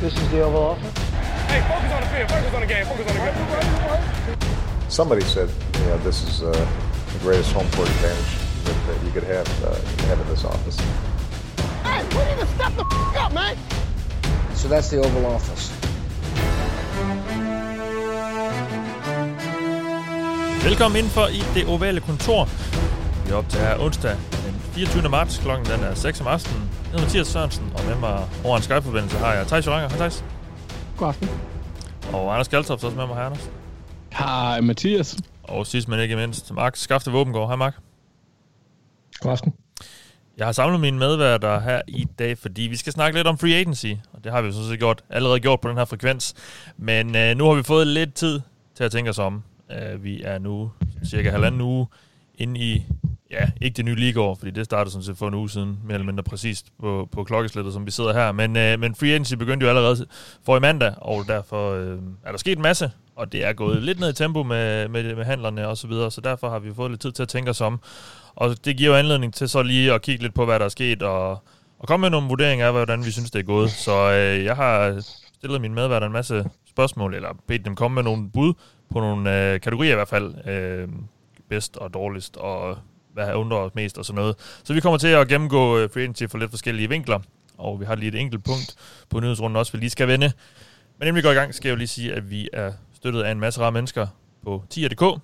This is the Oval Office. Hey, focus on the field. Focus on the game. Focus on the game. Somebody said, you know, this is uh, the greatest home court advantage that, that you could have, uh, have in this office. Hey, we need to step the f- up, man. So that's the Oval Office. Velkommen indenfor i det ovale kontor. Vi er op til her onsdag 24. marts. Klokken den er 6 om aftenen. Jeg hedder Mathias Sørensen, og med mig over en Skype-forbindelse har jeg Thijs Joranger. Hej Thijs. God aften. Og Anders Galtoft også med mig. Hej Anders. Hej Mathias. Og sidst men ikke mindst, Mark Skafte Våbengård. Hej Mark. God aften. Jeg har samlet mine medværter her i dag, fordi vi skal snakke lidt om free agency, og det har vi jo sådan set gjort, allerede gjort på den her frekvens. Men øh, nu har vi fået lidt tid til at tænke os om. Øh, vi er nu cirka halvanden uge inde i, ja, ikke det nye ligaår, fordi det startede sådan set for en uge siden, mere eller mindre præcist på, på klokkeslættet, som vi sidder her. Men, øh, men free agency begyndte jo allerede for i mandag, og derfor øh, er der sket en masse, og det er gået lidt ned i tempo med, med, med handlerne og så videre, så derfor har vi fået lidt tid til at tænke os om. Og det giver jo anledning til så lige at kigge lidt på, hvad der er sket, og, og komme med nogle vurderinger af, hvordan vi synes, det er gået. Så øh, jeg har stillet mine medværter en masse spørgsmål, eller bedt dem komme med nogle bud på nogle øh, kategorier i hvert fald. Øh, bedst og dårligst, og hvad undrer os mest og sådan noget. Så vi kommer til at gennemgå øh, free agency for lidt forskellige vinkler, og vi har lige et enkelt punkt på nyhedsrunden også, vi lige skal vende. Men inden vi går i gang, skal jeg jo lige sige, at vi er støttet af en masse rare mennesker på 10.dk.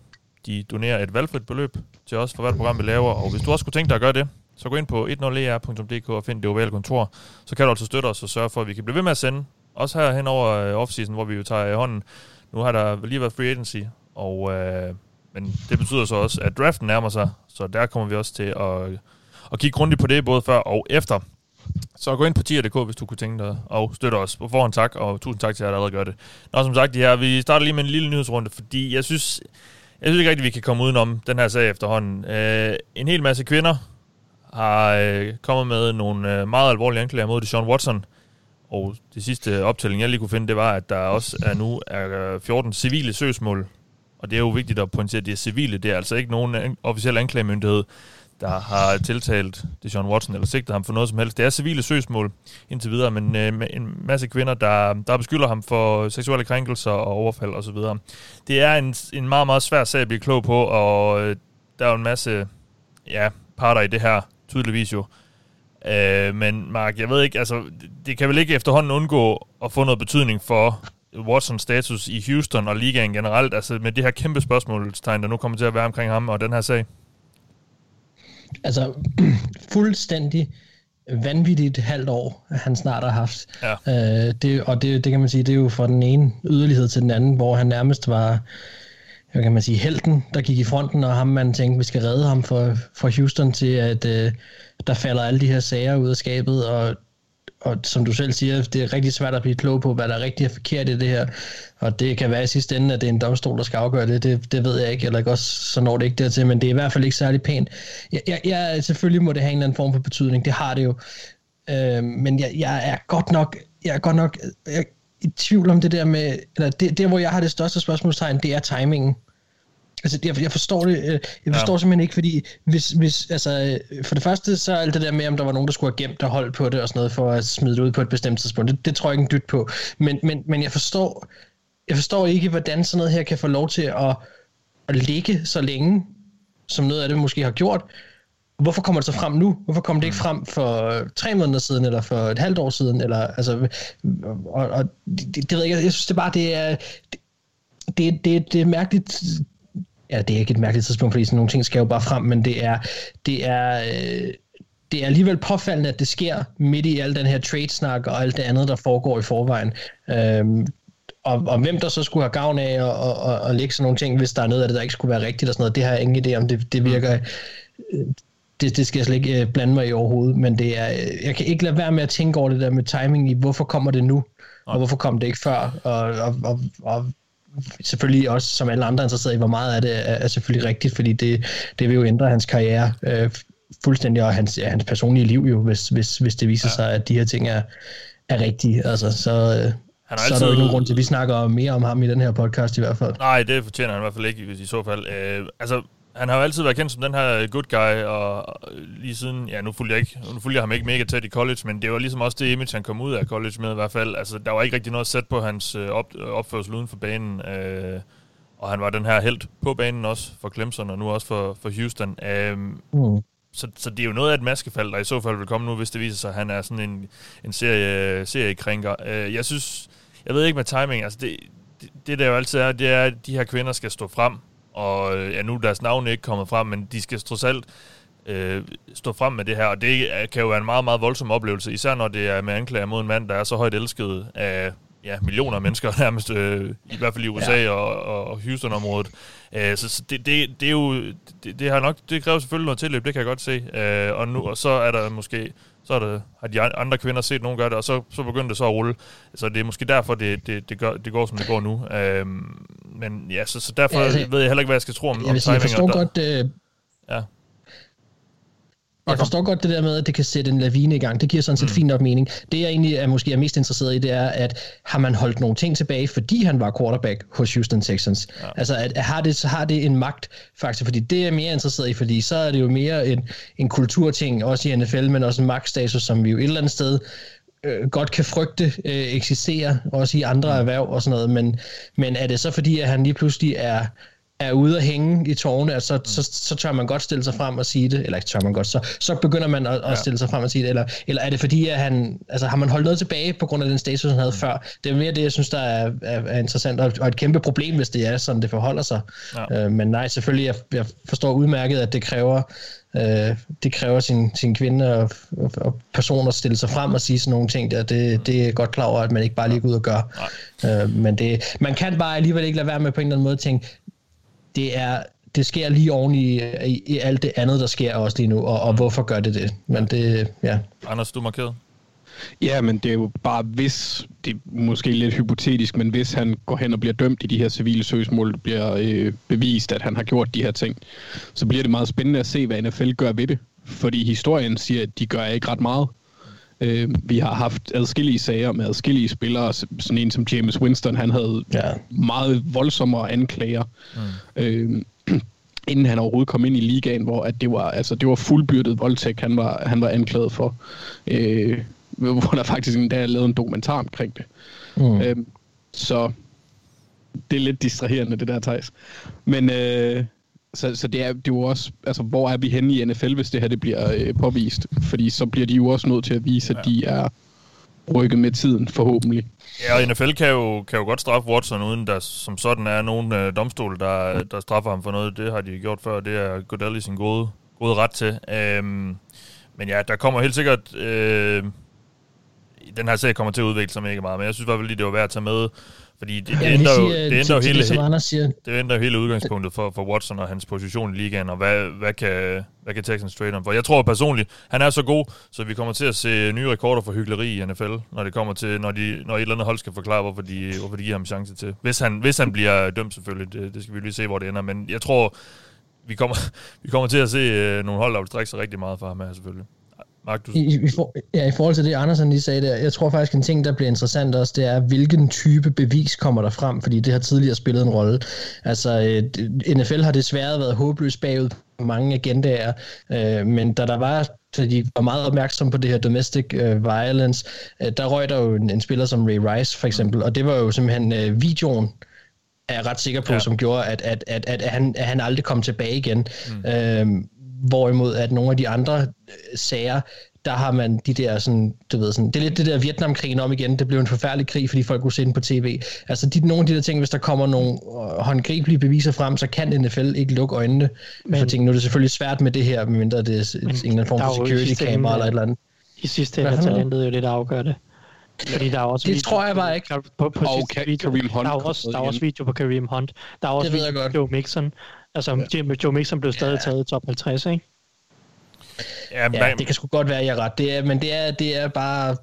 De donerer et valgfrit beløb til os for hvert program, vi laver, og hvis du også kunne tænke dig at gøre det, så gå ind på 10er.dk e og find det ovale kontor. Så kan du altså støtte os og sørge for, at vi kan blive ved med at sende. Også her hen over øh, off-season, hvor vi jo tager i hånden. Nu har der lige været free agency, og, øh, men det betyder så også, at draften nærmer sig, så der kommer vi også til at, at kigge grundigt på det, både før og efter. Så gå ind på tier.dk, hvis du kunne tænke dig at støtte os. På forhånd tak, og tusind tak til jer, der allerede gør det. Nå, som sagt, de her, vi starter lige med en lille nyhedsrunde, fordi jeg synes, jeg synes ikke rigtigt, vi kan komme udenom den her sag efterhånden. Øh, en hel masse kvinder har øh, kommet med nogle øh, meget alvorlige anklager mod Sean Watson. Og det sidste optælling, jeg lige kunne finde, det var, at der også er nu er øh, 14 civile søgsmål. Og det er jo vigtigt at pointere, at det er civile. Det er altså ikke nogen officiel anklagemyndighed, der har tiltalt Sean Watson eller sigtet ham for noget som helst. Det er civile søgsmål indtil videre, men øh, en masse kvinder, der, der beskylder ham for seksuelle krænkelser og overfald osv. Det er en, en meget, meget svær sag at blive klog på, og øh, der er jo en masse ja, parter i det her, tydeligvis jo. Øh, men Mark, jeg ved ikke, altså, det kan vel ikke efterhånden undgå at få noget betydning for Watsons status i Houston og ligaen generelt, altså med det her kæmpe spørgsmålstegn, der nu kommer til at være omkring ham og den her sag? Altså, fuldstændig vanvittigt halvt år, han snart har haft. Ja. Øh, det, og det, det kan man sige, det er jo fra den ene yderlighed til den anden, hvor han nærmest var, hvad kan man sige, helten, der gik i fronten, og ham man tænkte, vi skal redde ham for, for Houston til, at øh, der falder alle de her sager ud af skabet, og og som du selv siger, det er rigtig svært at blive klog på, hvad der er rigtigt og forkert i det her. Og det kan være i sidste ende, at det er en domstol, der skal afgøre det. Det, det ved jeg ikke, eller ikke også, så når det ikke dertil, men det er i hvert fald ikke særlig pænt. Jeg, jeg, jeg, selvfølgelig må det have en eller anden form for betydning, det har det jo. Øh, men jeg, jeg er godt nok, jeg er godt nok øh, jeg er i tvivl om det der med, eller det, der hvor jeg har det største spørgsmålstegn, det er timingen. Altså, jeg, jeg forstår det, øh, jeg forstår ja. simpelthen ikke, fordi hvis, hvis, altså, øh, for det første, så alt det der med, om der var nogen, der skulle have gemt og holdt på det og sådan noget, for at smide det ud på et bestemt tidspunkt, det, det tror jeg ikke en dyt på. Men, men, men jeg forstår, jeg forstår ikke, hvordan sådan noget her kan få lov til at, at ligge så længe, som noget af det måske har gjort. Hvorfor kommer det så frem nu? Hvorfor kom det ikke frem for tre måneder siden, eller for et halvt år siden? Eller, altså, og, og det, det, ved jeg ikke, jeg synes det bare, det er, det, det, det, det er mærkeligt ja, det er ikke et mærkeligt tidspunkt, fordi sådan nogle ting skal jo bare frem, men det er, det er, øh, det er alligevel påfaldende, at det sker midt i al den her trade-snak og alt det andet, der foregår i forvejen. Øhm, og, og hvem der så skulle have gavn af at, at, at, at lægge sådan nogle ting, hvis der er noget af det, der ikke skulle være rigtigt og sådan noget, det har jeg ingen idé om. Det, det virker... Det, det skal jeg slet ikke blande mig i overhovedet, men det er, jeg kan ikke lade være med at tænke over det der med timing i, hvorfor kommer det nu, og hvorfor kom det ikke før, og, og, og, og selvfølgelig også som alle andre interesserede i, hvor meget af det er, er selvfølgelig rigtigt, fordi det, det vil jo ændre hans karriere øh, fuldstændig, og hans, ja, hans personlige liv jo, hvis, hvis, hvis det viser ja. sig, at de her ting er, er rigtige. Altså, så, øh, han så altid... er der jo ikke nogen grund til, at vi snakker mere om ham i den her podcast i hvert fald. Nej, det fortjener han i hvert fald ikke i, i så fald. Øh, altså, han har jo altid været kendt som den her good guy, og lige siden, ja, nu fulgte jeg, ikke, nu fulgte jeg ham ikke mega tæt i college, men det var ligesom også det image, han kom ud af college med i hvert fald. Altså, der var ikke rigtig noget sæt på hans øh, op, opførsel uden for banen, øh, og han var den her held på banen også for Clemson, og nu også for, for Houston. Øh, Mm. så, så det er jo noget af et maskefald, der i så fald vil komme nu, hvis det viser sig, at han er sådan en, en serie, seriekrænker. Øh, jeg synes, jeg ved ikke med timing, altså det, det, det der jo altid er, det er, at de her kvinder skal stå frem, og øh, ja, nu er deres navn ikke kommet frem, men de skal trods alt øh, stå frem med det her, og det kan jo være en meget, meget voldsom oplevelse, især når det er med anklager mod en mand, der er så højt elsket af ja, millioner af mennesker nærmest, øh, i hvert fald i USA ja. og, og, Houston-området. Øh, så så det, det, det er jo, det, det, har nok, det kræver selvfølgelig noget tilløb, det kan jeg godt se. Øh, og, nu, og så er der måske, så er der, har de andre kvinder set nogen gøre det, og så, så begynder det så at rulle. Så det er måske derfor, det, det, det, gør, det går, som det går nu. Øh, men ja, så, så derfor Ja, altså, ved jeg heller ikke, hvad jeg skal tro om, Jeg om sige, jeg forstår der- godt, øh, Ja. Jeg forstår godt det der med, at det kan sætte en lavine i gang. Det giver sådan set mm. fint nok mening. Det jeg egentlig er måske er mest interesseret i, det er, at har man holdt nogle ting tilbage, fordi han var quarterback hos Houston Texans? Ja. Altså, at, har, det, så har det en magt faktisk, fordi det er jeg mere interesseret i, fordi så er det jo mere en, en kulturting, også i NFL, men også en magtstatus, som vi jo et eller andet sted øh, godt kan frygte øh, eksisterer, også i andre erhverv og sådan noget, men, men er det så fordi, at han lige pludselig er er ude at hænge i tårne, at så, så, så tør man godt stille sig frem og sige det, eller ikke tør man godt, så, så begynder man at, at stille sig frem og sige det, eller, eller er det fordi, at han, altså har man holdt noget tilbage på grund af den status, han havde før? Det er mere det, jeg synes, der er, er, er interessant, og, og et kæmpe problem, hvis det er sådan, det forholder sig. Ja. Øh, men nej, selvfølgelig, jeg, jeg forstår udmærket, at det kræver, øh, det kræver sin, sin kvinde og, og, og personer at stille sig frem og sige sådan nogle ting der. Det, det er godt klar over, at man ikke bare lige går ud og gør. Øh, men det, man kan bare alligevel ikke lade være med på en eller anden måde at tænke, det er det sker lige oven i, i, i alt det andet, der sker også lige nu, og, og hvorfor gør det det? Men det, ja. Anders, du er markeret. Ja, men det er jo bare hvis, det er måske lidt hypotetisk, men hvis han går hen og bliver dømt i de her civile søgsmål, bliver øh, bevist, at han har gjort de her ting, så bliver det meget spændende at se, hvad NFL gør ved det. Fordi historien siger, at de gør ikke ret meget. Øh, vi har haft adskillige sager med adskillige spillere, sådan en som James Winston, han havde Ja. meget voldsommere anklager. Mm. Øh, inden han overhovedet kom ind i ligaen, hvor at det var altså det var fuldbyrdet voldtægt, han var han var anklaget for. Øh, hvor der faktisk endda er lavet en dokumentar omkring det. Mm. Øh, så det er lidt distraherende det der Thijs. Men øh, så, så det er det er jo også altså hvor er vi henne i NFL hvis det her det bliver øh, påvist, fordi så bliver de jo også nødt til at vise at de er rykket med tiden forhåbentlig. Ja, og NFL kan jo, kan jo godt straffe Watson, uden der som sådan er nogen øh, domstol, der, der straffer ham for noget. Det har de gjort før, det er Goodell i sin gode, gode ret til. Øhm, men ja, der kommer helt sikkert... Øh, den her serie kommer til at udvikle sig mega meget, men jeg synes i hvert fald lige, det var værd at tage med, fordi det, det ændrer jo, det ændrer til, hele, det, Anders siger, det ændrer hele udgangspunktet for, for Watson og hans position i ligaen, og hvad, hvad, kan, hvad kan Texans trade ham for? Jeg tror personligt, han er så god, så vi kommer til at se nye rekorder for hyggeleri i NFL, når det kommer til, når, de, når et eller andet hold skal forklare, hvorfor de, hvorfor de giver ham chance til. Hvis han, hvis han bliver dømt selvfølgelig, det, det skal vi lige se, hvor det ender, men jeg tror, vi kommer, vi kommer til at se øh, nogle hold, der vil strække sig rigtig meget for ham her selvfølgelig. Mark, du... I, i, for, ja, i forhold til det, Andersen lige sagde der, jeg tror faktisk, en ting, der bliver interessant også, det er, hvilken type bevis kommer der frem, fordi det har tidligere spillet en rolle. Altså, øh, NFL har desværre været håbløst bagud på mange agendaer, øh, men da der var så de var meget opmærksomme på det her domestic øh, violence, øh, der røg der jo en, en spiller som Ray Rice for eksempel, og det var jo simpelthen øh, videoen, er jeg ret sikker på, Ja. som gjorde, at, at, at, at, at, han, at han aldrig kom tilbage igen. Mm. Øhm, hvorimod at nogle af de andre øh, sager, der har man de der sådan, du ved sådan, det er lidt det der Vietnamkrigen om igen, det blev en forfærdelig krig, fordi folk kunne se den på tv. Altså de, nogle af de der ting, hvis der kommer nogle øh, håndgribelige beviser frem, så kan NFL ikke lukke øjnene Men, for ting. Nu er det selvfølgelig svært med det her, medmindre det er en eller anden form for security camera eller et eller andet. I sidste ende er talentet jo det, der afgør det. Fordi der er også Det video- tror jeg bare ikke. På, på Og sidste Ka- video, Kareem Hunt der er også, der er også video på Kareem Hunt. Der er også Det video på. Joe Mixon. Altså, ja. Joe Mixon blev stadig taget i top 50, ikke? Ja, Ja, det kan sgu godt være, at jeg er ret. Det er, men det er, det er bare...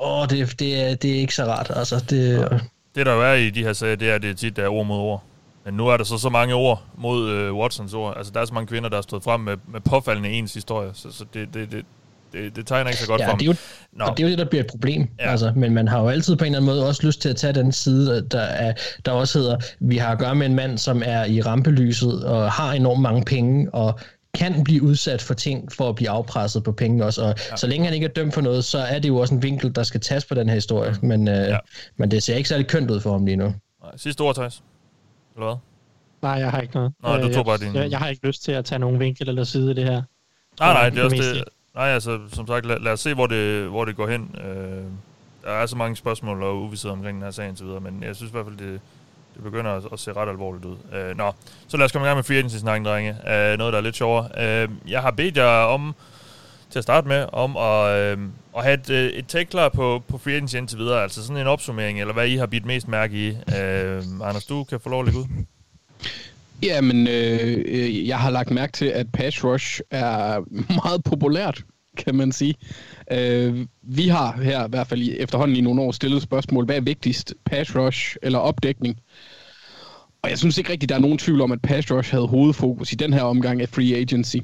Åh, det, det, er, det er ikke så rart. Altså, det, Det der jo er i de her sager, det er, at det er tit, der er ord mod ord. Men nu er der så så mange ord mod øh, Watsons ord. Altså, der er så mange kvinder, der har stået frem med, med påfaldende ens historie. Så, så det, det, det, det, det tegner ikke så godt Ja, for ham. det er jo, Nå. og det er jo det, der bliver et problem. Ja. Altså, men man har jo altid på en eller anden måde også lyst til at tage den side, der, er, der også hedder, vi har at gøre med en mand, som er i rampelyset og har enormt mange penge, og kan blive udsat for ting for at blive afpresset på penge også. Og ja. så længe han ikke er dømt for noget, så er det jo også en vinkel, der skal tages på den her historie. Men, øh, Ja. men det ser ikke særlig kønt ud for ham lige nu. Nej, sidste ord, Thijs. Eller hvad? Nej, jeg har ikke noget. Nå, du Øh, tog bare jeg, din- Jeg, jeg har ikke lyst til at tage nogen vinkel eller side i det her. Nej, nej, det er også mest det. Nej, altså, som sagt, lad, lad os se, hvor det, hvor det går hen. Øh, der er så mange spørgsmål og uvidshed omkring den her sag og så videre, men jeg synes i hvert fald, det, det begynder at, at se ret alvorligt ud. Øh, nå, så lad os komme i gang med free agency-snakken, drenge. Øh, noget, der er lidt sjovere. Øh, jeg har bedt jer om, til at starte med, om at, øh, at have et, øh, et take klar på, på free agency indtil videre, altså sådan en opsummering, eller hvad I har bidt mest mærke i. Øh, Anders, du kan få lov at lægge ud. Jamen, øh, øh, jeg har lagt mærke til, at pass rush er meget populært, kan man sige. Øh, vi har her, i hvert fald i, efterhånden i nogle år, stillet spørgsmål, hvad er vigtigst, pass rush eller opdækning? Og jeg synes ikke rigtigt, der er nogen tvivl om, at pass rush havde hovedfokus i den her omgang af free agency.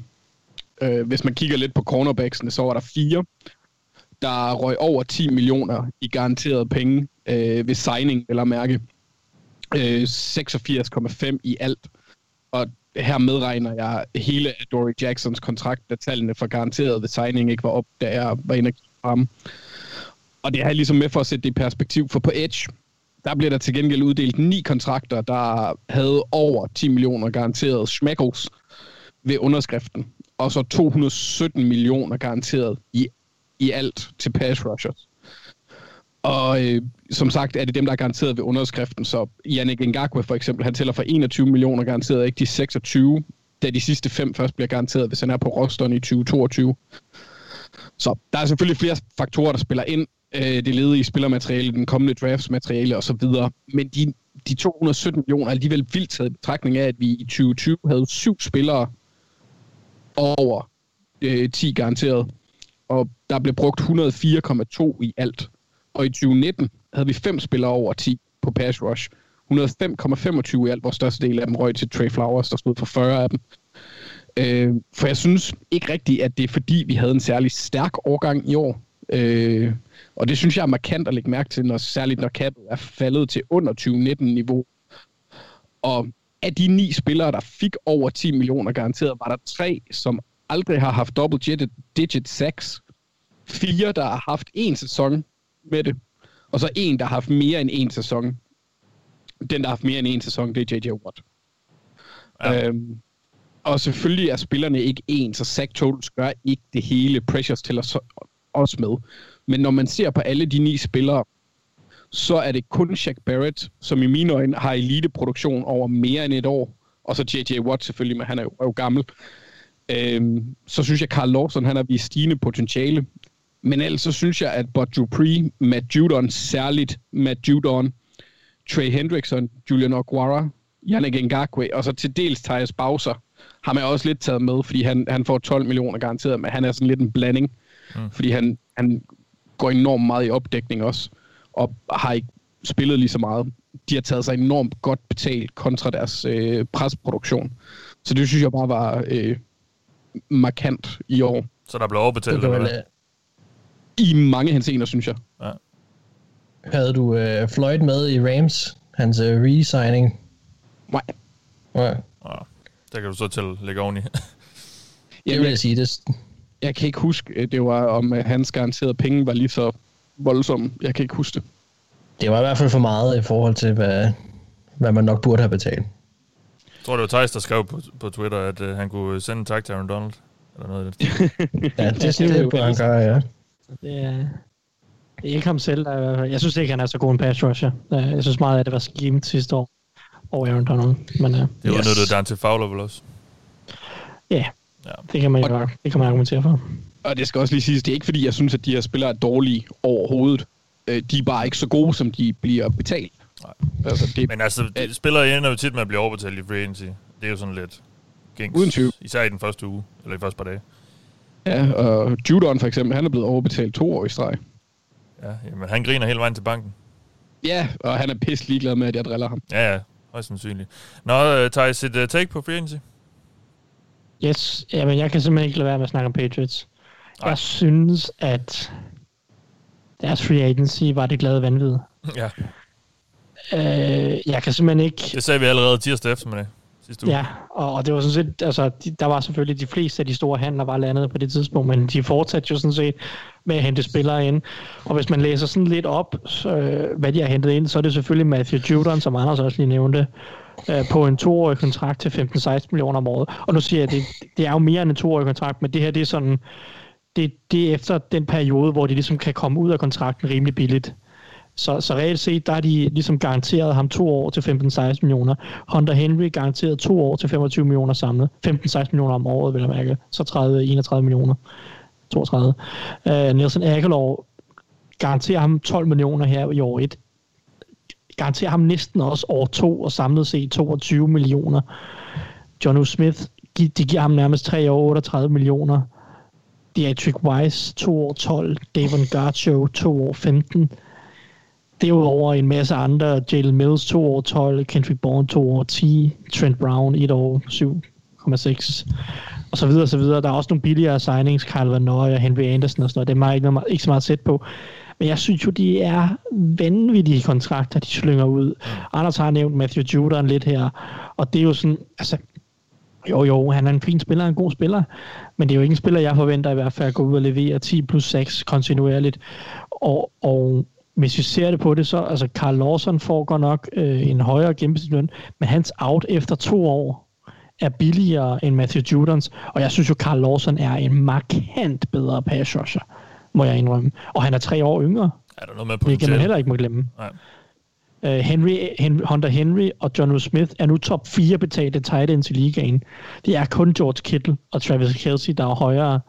Øh, hvis man kigger lidt på cornerbacksene, så var der fire, der røg over 10 millioner i garanteret penge øh, ved signing, eller mærke. Øh, 86,5 i alt. Og her medregner jeg hele Dory Jacksons kontrakt, da tallene for garanteret ved signing ikke var op, da jeg var inde og kigge på ham. Og det har jeg ligesom med for at sætte det i perspektiv, for på Edge, der blev der til gengæld uddelt ni kontrakter, der havde over 10 millioner garanteret schmeckles ved underskriften, og så 217 millioner garanteret i, i alt til pass rushers. Og øh, som sagt er det dem, der er garanteret ved underskriften. Så Yannick Ngakwe for eksempel, han tæller for 21 millioner garanteret, ikke de 26, da de sidste fem først bliver garanteret, hvis han er på rosteren i 2022. Så der er selvfølgelig flere faktorer, der spiller ind. Øh, det ledige spillermateriale, den kommende draftsmateriale osv. Men de, de 217 millioner er alligevel vildt taget i betragtning af, at vi i 2020 havde syv spillere over øh, 10 garanteret. Og der blev brugt 104,2 i alt. Og i 2019 havde vi fem spillere over 10 på pass rush. 105,25 i alt, hvor største del af dem røg til Trey Flowers, der stod for 40 af dem. Øh, for jeg synes ikke rigtigt, at det er fordi, vi havde en særlig stærk årgang i år. Øh, og det synes jeg er markant at lægge mærke til, når, særligt når kappet er faldet til under 2019-niveau. Og af de ni spillere, der fik over 10 millioner garanteret, var der tre, som aldrig har haft double digit, digit sacks. Fire, der har haft en sæson med det. Og så en, der har haft mere end en sæson. Den, der har haft mere end en sæson, det er J.J. Watt. Ja. Øhm, og selvfølgelig er spillerne ikke ens, så sack totals gør ikke det hele. Pressures tæller så også med. Men når man ser på alle de ni spillere, så er det kun Shaq Barrett, som i mine øjne har eliteproduktion over mere end et år. Og så J.J. Watt selvfølgelig, men han er jo, er jo gammel. Øhm, så synes jeg, Carl Lawson han har vist stigende potentiale. Men ellers så synes jeg, at Bud Dupree, Matt Judon, særligt Matt Judon, Trey Hendrickson, Julian Oguara, Yannick Ngakwe, og så til dels Thijs Bowser, har man også lidt taget med, fordi han, han får 12 millioner garanteret, men han er sådan lidt en blanding, mm. fordi han, han går enormt meget i opdækning også, og har ikke spillet lige så meget. De har taget sig enormt godt betalt kontra deres øh, presproduktion. Så det synes jeg bare var øh, markant i år. Så der blev overbetalt, Det kan eller I mange henseender, synes jeg. Ja. havde du øh, Floyd med i Rams, hans øh, re-signing? Nej. Ja, Ja, der kan du så til lægge oveni. det Jamen, vil jeg, jeg sige. Det, jeg kan ikke huske, øh, det var om øh, hans garanterede penge var lige så voldsomme. Jeg kan ikke huske det. det var i hvert fald for meget i forhold til, hvad, hvad man nok burde have betalt. Jeg tror, det var Thijs, der skrev på, på Twitter, at uh, han kunne sende en tak til Aaron Donald. Eller noget af det. Ja, det, det, det burde han gøre, ja. Det er, det er ikke ham selv. Der, jeg synes ikke, han er så god en pass rusher. Øh, Jeg synes meget, at det var schemet sidste år over Aaron Donald. Men uh, Det Yes. udnyttede Dante Fowler vel også. ja, Ja. det kan man jo det kan man argumentere for. Og det skal også lige siges, det er ikke fordi, jeg synes, at de her spillere er dårlige overhovedet. Øh, De er bare ikke så gode, som de bliver betalt. Nej. Altså, det, Men altså, de spillere ender jo tit med at blive overbetalt i free agency. Det er jo sådan lidt gængs. Uden tvivl. Især i den første uge, eller i første par dage. Ja, og Judon for eksempel, han er blevet overbetalt to år i streg. Ja, jamen, han griner hele vejen til banken. Ja, og han er pisse ligeglad med, at jeg driller ham. Ja, ja, højst sandsynligt. Nå, uh, Thijs, et uh, take på free agency? Yes, jamen jeg kan simpelthen ikke lade være med at snakke om Patriots. Jeg synes, at deres free agency var det glade vanvid. Ja, Øh, jeg kan simpelthen ikke... det sagde vi allerede tirsdag eftermiddag sidste uge. Ja, og, og det var sådan set, altså, de, der var selvfølgelig de fleste af de store handler var landet på det tidspunkt, men de fortsatte jo sådan set med at hente spillere ind. Og hvis man læser sådan lidt op, så, øh, hvad de har hentet ind, så er det selvfølgelig Matthew Judon, som Anders også lige nævnte, øh, på en toårig kontrakt til 15-16 millioner om året. Og nu siger jeg, det, det er jo mere end en toårig kontrakt, men det her det er sådan, det, det er efter den periode, hvor de ligesom kan komme ud af kontrakten rimelig billigt. Så, så reelt set, der er de ligesom garanteret ham to år til 15-16 millioner. Hunter Henry garanteret to år til 25 millioner samlet. 15-16 millioner om året, vil jeg mærke. Så 30-31 millioner. 32. Uh, øh, Nelson Aguilar garanterer ham 12 millioner her i år 1. Garanterer ham næsten også år 2, og samlet set 22 millioner. John U. Smith, gi- de giver ham nærmest 3 år 38 millioner. Dietrich Weiss, 2 år 12. Davon Garcho, 2 år 15 derudover en masse andre, Jalen Mills 2 år 12, Kendrick Bourne 2 år 10, Trent Brown 1 år 7,6 og så videre og så videre. Der er også nogle billigere signings, Kyle Van Noy og Henry Anderson og sådan noget. Det er mig ikke, noget, ikke så meget sæt på. Men jeg synes jo, de er vanvittige kontrakter, de slynger ud. Anders har nævnt Matthew Judon lidt her, og det er jo sådan, altså, jo, jo, han er en fin spiller, en god spiller, men det er jo ikke en spiller, jeg forventer i hvert fald at gå ud og levere 10 plus 6 kontinuerligt. Og, og hvis vi ser det på det, så altså Carl Lawson får godt nok øh, en højere gennemsnitsløn, men hans out efter to år er billigere end Matthew Judons, og jeg synes jo, Carl Lawson er en markant bedre pass rusher, må jeg indrømme. Og han er tre år yngre, Er der noget med det kan man potentiale? heller ikke må glemme. Nej. Uh, Henry, Henry, Hunter Henry og John. Smith er nu top 4 betalte tight ends i ligaen. Det er kun George Kittle og Travis Kelsey, der er højere.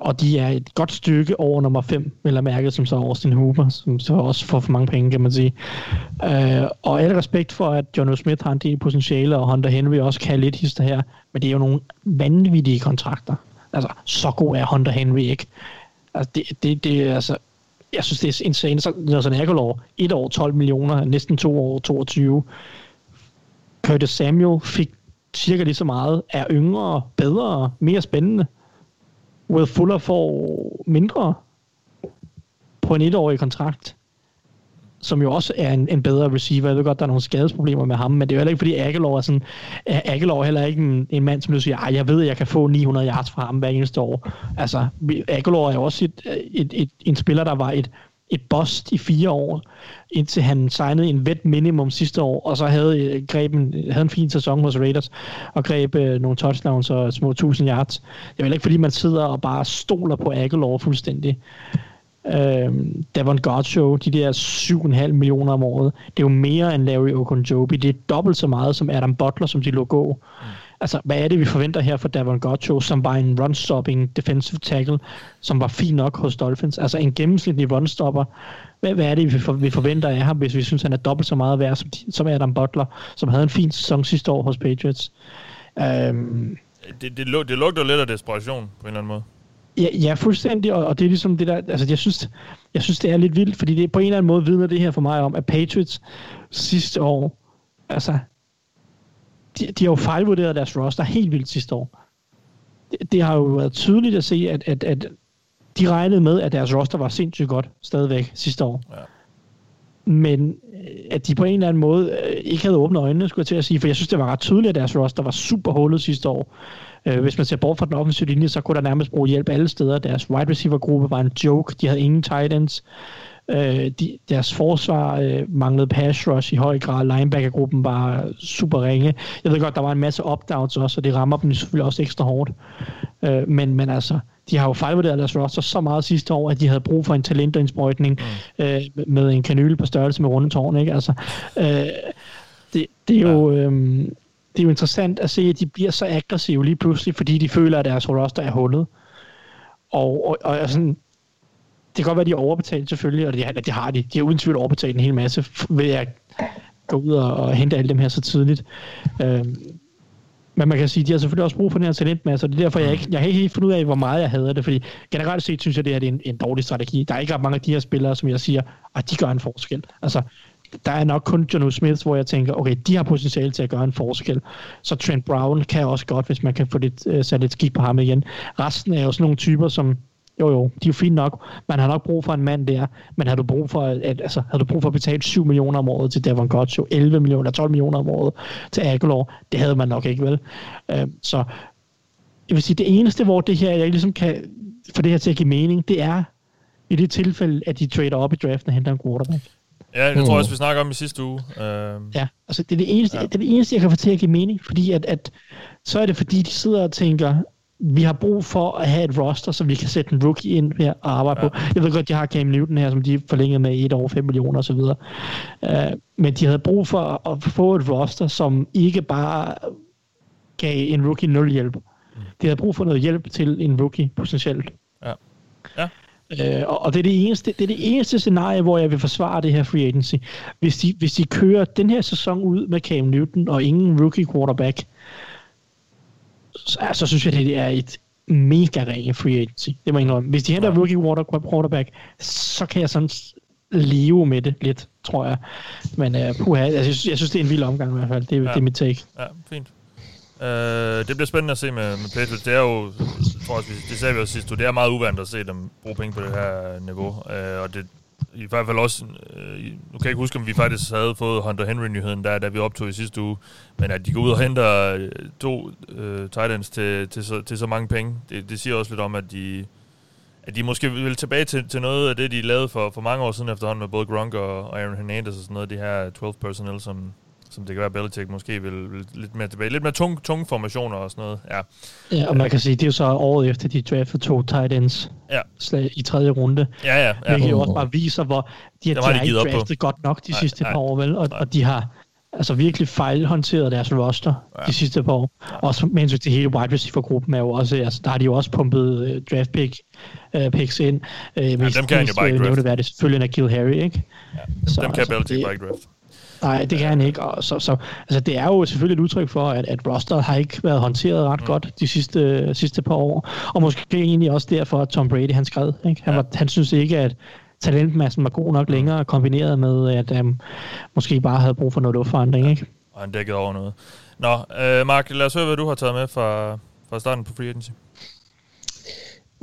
Og de er et godt stykke over nummer 5, eller mærket, som så er Austin Hooper, som så også får for mange penge, kan man sige. Øh, og al respekt for, at John Smith har en del potentiale, og Hunter Henry også kan lidt hister her, men det er jo nogle vanvittige kontrakter. Altså, så god er Hunter Henry ikke. Altså, det, det, det er altså, jeg synes, det er insane. Så Nelson Aguilar, et år 12 millioner, næsten to år 22. Curtis Samuel fik cirka lige så meget, er yngre, bedre, mere spændende. Will Fuller får mindre på en etårig kontrakt, som jo også er en, en bedre receiver. Jeg ved godt, der er nogle skadesproblemer med ham, men det er jo heller ikke, fordi Aguilar er sådan, Aguilar er heller ikke en, en mand, som du siger, "Ej, jeg ved, at jeg kan få 900 yards fra ham hver eneste år. Altså, Aguilar er jo også et, et, et, en spiller, der var et, et bust i fire år, indtil han signede en vet minimum sidste år, og så havde, øh, greb en, havde en fin sæson hos Raiders, og greb øh, nogle touchdowns og små 1000 yards. Det er vel ikke, fordi man sidder og bare stoler på Aguilar fuldstændig. Øh, Davon Show, de der 7,5 millioner om året, det er jo mere end Larry Okunjobi. Det er dobbelt så meget som Adam Butler, som de lå gå. Mm. Altså, hvad er det, vi forventer her for Davon Show, som var en run-stopping defensive tackle, som var fin nok hos Dolphins? Altså en gennemsnitlig run-stopper. Hvad, hvad er det, vi, for, vi forventer af ham, hvis vi synes, han er dobbelt så meget værd som, som Adam Butler, som havde en fin sæson sidste år hos Patriots? Øhm, Det, det, det lugter lidt af desperation på en eller anden måde. Ja, ja fuldstændig, og, og det er ligesom det der, altså jeg synes, jeg synes, det er lidt vildt, fordi det på en eller anden måde vidner det her for mig om, at Patriots sidste år, altså, de, de har jo fejlvurderet deres roster helt vildt sidste år. Det, det har jo været tydeligt at se, at, at, at de regnede med, at deres roster var sindssygt godt stadigvæk sidste år. Ja. Men øh, at de på en eller anden måde øh, ikke havde åbnet øjnene, skulle jeg til at sige, for jeg synes, det var ret tydeligt, at deres roster var super hullet sidste år. Øh, hvis man ser bort fra den offensive linje, så kunne der nærmest bruge hjælp alle steder. Deres wide receiver gruppe var en joke. De havde ingen tight ends. Øh, de, deres forsvar øh, manglede pass rush i høj grad. Linebacker-gruppen var super ringe. Jeg ved godt, der var en masse up-downs også, og det rammer dem selvfølgelig også ekstra hårdt. Øh, men, men altså, de har jo fejlvurderet deres roster så meget sidste år, at de havde brug for en talentindsprøjtning mm. øh, med en kanyle på størrelse med rundetårn. Ikke? Altså, øh, det, det er jo... Øh, det er jo interessant at se, at de bliver så aggressive lige pludselig, fordi de føler, at deres roster er hullet. Og, og, og sådan, det kan godt være, de er overbetalt selvfølgelig, og det, det har de. De har uden tvivl overbetalt en hel masse ved at gå ud og, og hente alle dem her så tidligt. Øh, men man kan sige, at de har selvfølgelig også brug for den her talentmasse, og det er derfor, jeg ikke, jeg har ikke helt fundet ud af, hvor meget jeg hader det, fordi generelt set synes jeg, det er en, en dårlig strategi. Der er ikke ret mange af de her spillere, som jeg siger, at de gør en forskel. Altså, der er nok kun John Smith, hvor jeg tænker, okay, de har potentiale til at gøre en forskel. Så Trent Brown kan også godt, hvis man kan få lidt, uh, sat lidt skik på ham igen. Resten er jo sådan nogle typer, som jo jo, de er jo fint nok. Man har nok brug for en mand der, men har du brug for, at, altså, har du brug for at betale 7 millioner om året til Devon Gotcho, 11 millioner, 12 millioner om året til Aguilar, det havde man nok ikke, vel? Uh, så jeg vil sige, det eneste, hvor det her, jeg ligesom kan få det her til at give mening, det er i det tilfælde, at de trader op i draften og henter en quarterback. Ja, det tror jeg også, vi snakker om i sidste uge. Uh... Ja, altså det er det, eneste, ja. det er det eneste, jeg kan få til at give mening, fordi at, at så er det fordi, de sidder og tænker, vi har brug for at have et roster, så vi kan sætte en rookie ind her og arbejde ja. på. Jeg ved godt, de har Cam Newton her, som de forlængede med et år 5 millioner osv. Uh, men de havde brug for at få et roster, som ikke bare gav en rookie nul hjælp. Mm. De havde brug for noget hjælp til en rookie potentielt. Ja. Ja. Øh, og, og det er det eneste det er det eneste scenarie, hvor jeg vil forsvare det her free agency. Hvis de, hvis de kører den her sæson ud med Cam Newton og ingen rookie quarterback, så, så synes jeg, det er et mega ringe free agency. Det må jeg indrømme. Hvis de henter ja. rookie quarterback, så kan jeg sådan leve med det lidt, tror jeg. Men uh, puha, altså, jeg, synes, jeg synes, det er en vild omgang i hvert fald. Det, ja. det er mit take. Ja, fint. Uh, det bliver spændende at se med, med Patriots. Det er jo, tror jeg, det sagde vi også sidst, det er meget uvandt at se dem bruge penge på det her niveau. Uh, og det i hvert fald også, øh, nu kan jeg ikke huske, om vi faktisk havde fået Hunter Henry-nyheden der, da vi optog i sidste uge, men at de går ud og henter øh, to øh, tight ends til, til, så, til så mange penge, det, det siger også lidt om, at de, at de måske vil tilbage til, til noget af det, de lavede for, for mange år siden efterhånden med både Gronk og Aaron Hernandez og sådan noget, de her 12 personnel, som, som det kan være, Belichick måske vil, vil lidt mere tilbage. Lidt mere tung, tunge formationer og sådan noget. Ja, ja og man kan sige, det er jo så året efter, de draftede to tight ends ja. slag i tredje runde. Ja, ja. ja. Hvilket jo også bare viser, hvor de, har, de har ikke draftet godt nok de nej, sidste nej, par år, vel? Og, og de har altså virkelig fejlhåndteret deres roster ja. de sidste par år. Også med hensyn til hele wide receiver-gruppen er jo også, altså der har de jo også pumpet uh, draft pick, uh, picks ind. Uh, ja, mest, dem kan han jo bare ikke draft. Det, det selvfølgelig Nakil Harry, ikke? Ja, dem, så, dem kan altså, Belichick bare ikke draft. Nej, det kan han ikke. Og så, så, altså, det er jo selvfølgelig et udtryk for, at, at roster har ikke været håndteret ret mm. godt de sidste, sidste par år. Og måske egentlig også derfor, at Tom Brady han skred. Ikke? Han, ja. var, han synes ikke, at talentmassen var god nok mm. længere, kombineret med, at um, måske bare havde brug for noget luftforandring. Ja. Ikke? Og han dækkede over noget. Nå, øh, Mark, lad os høre, hvad du har taget med fra, fra starten på Free Agency.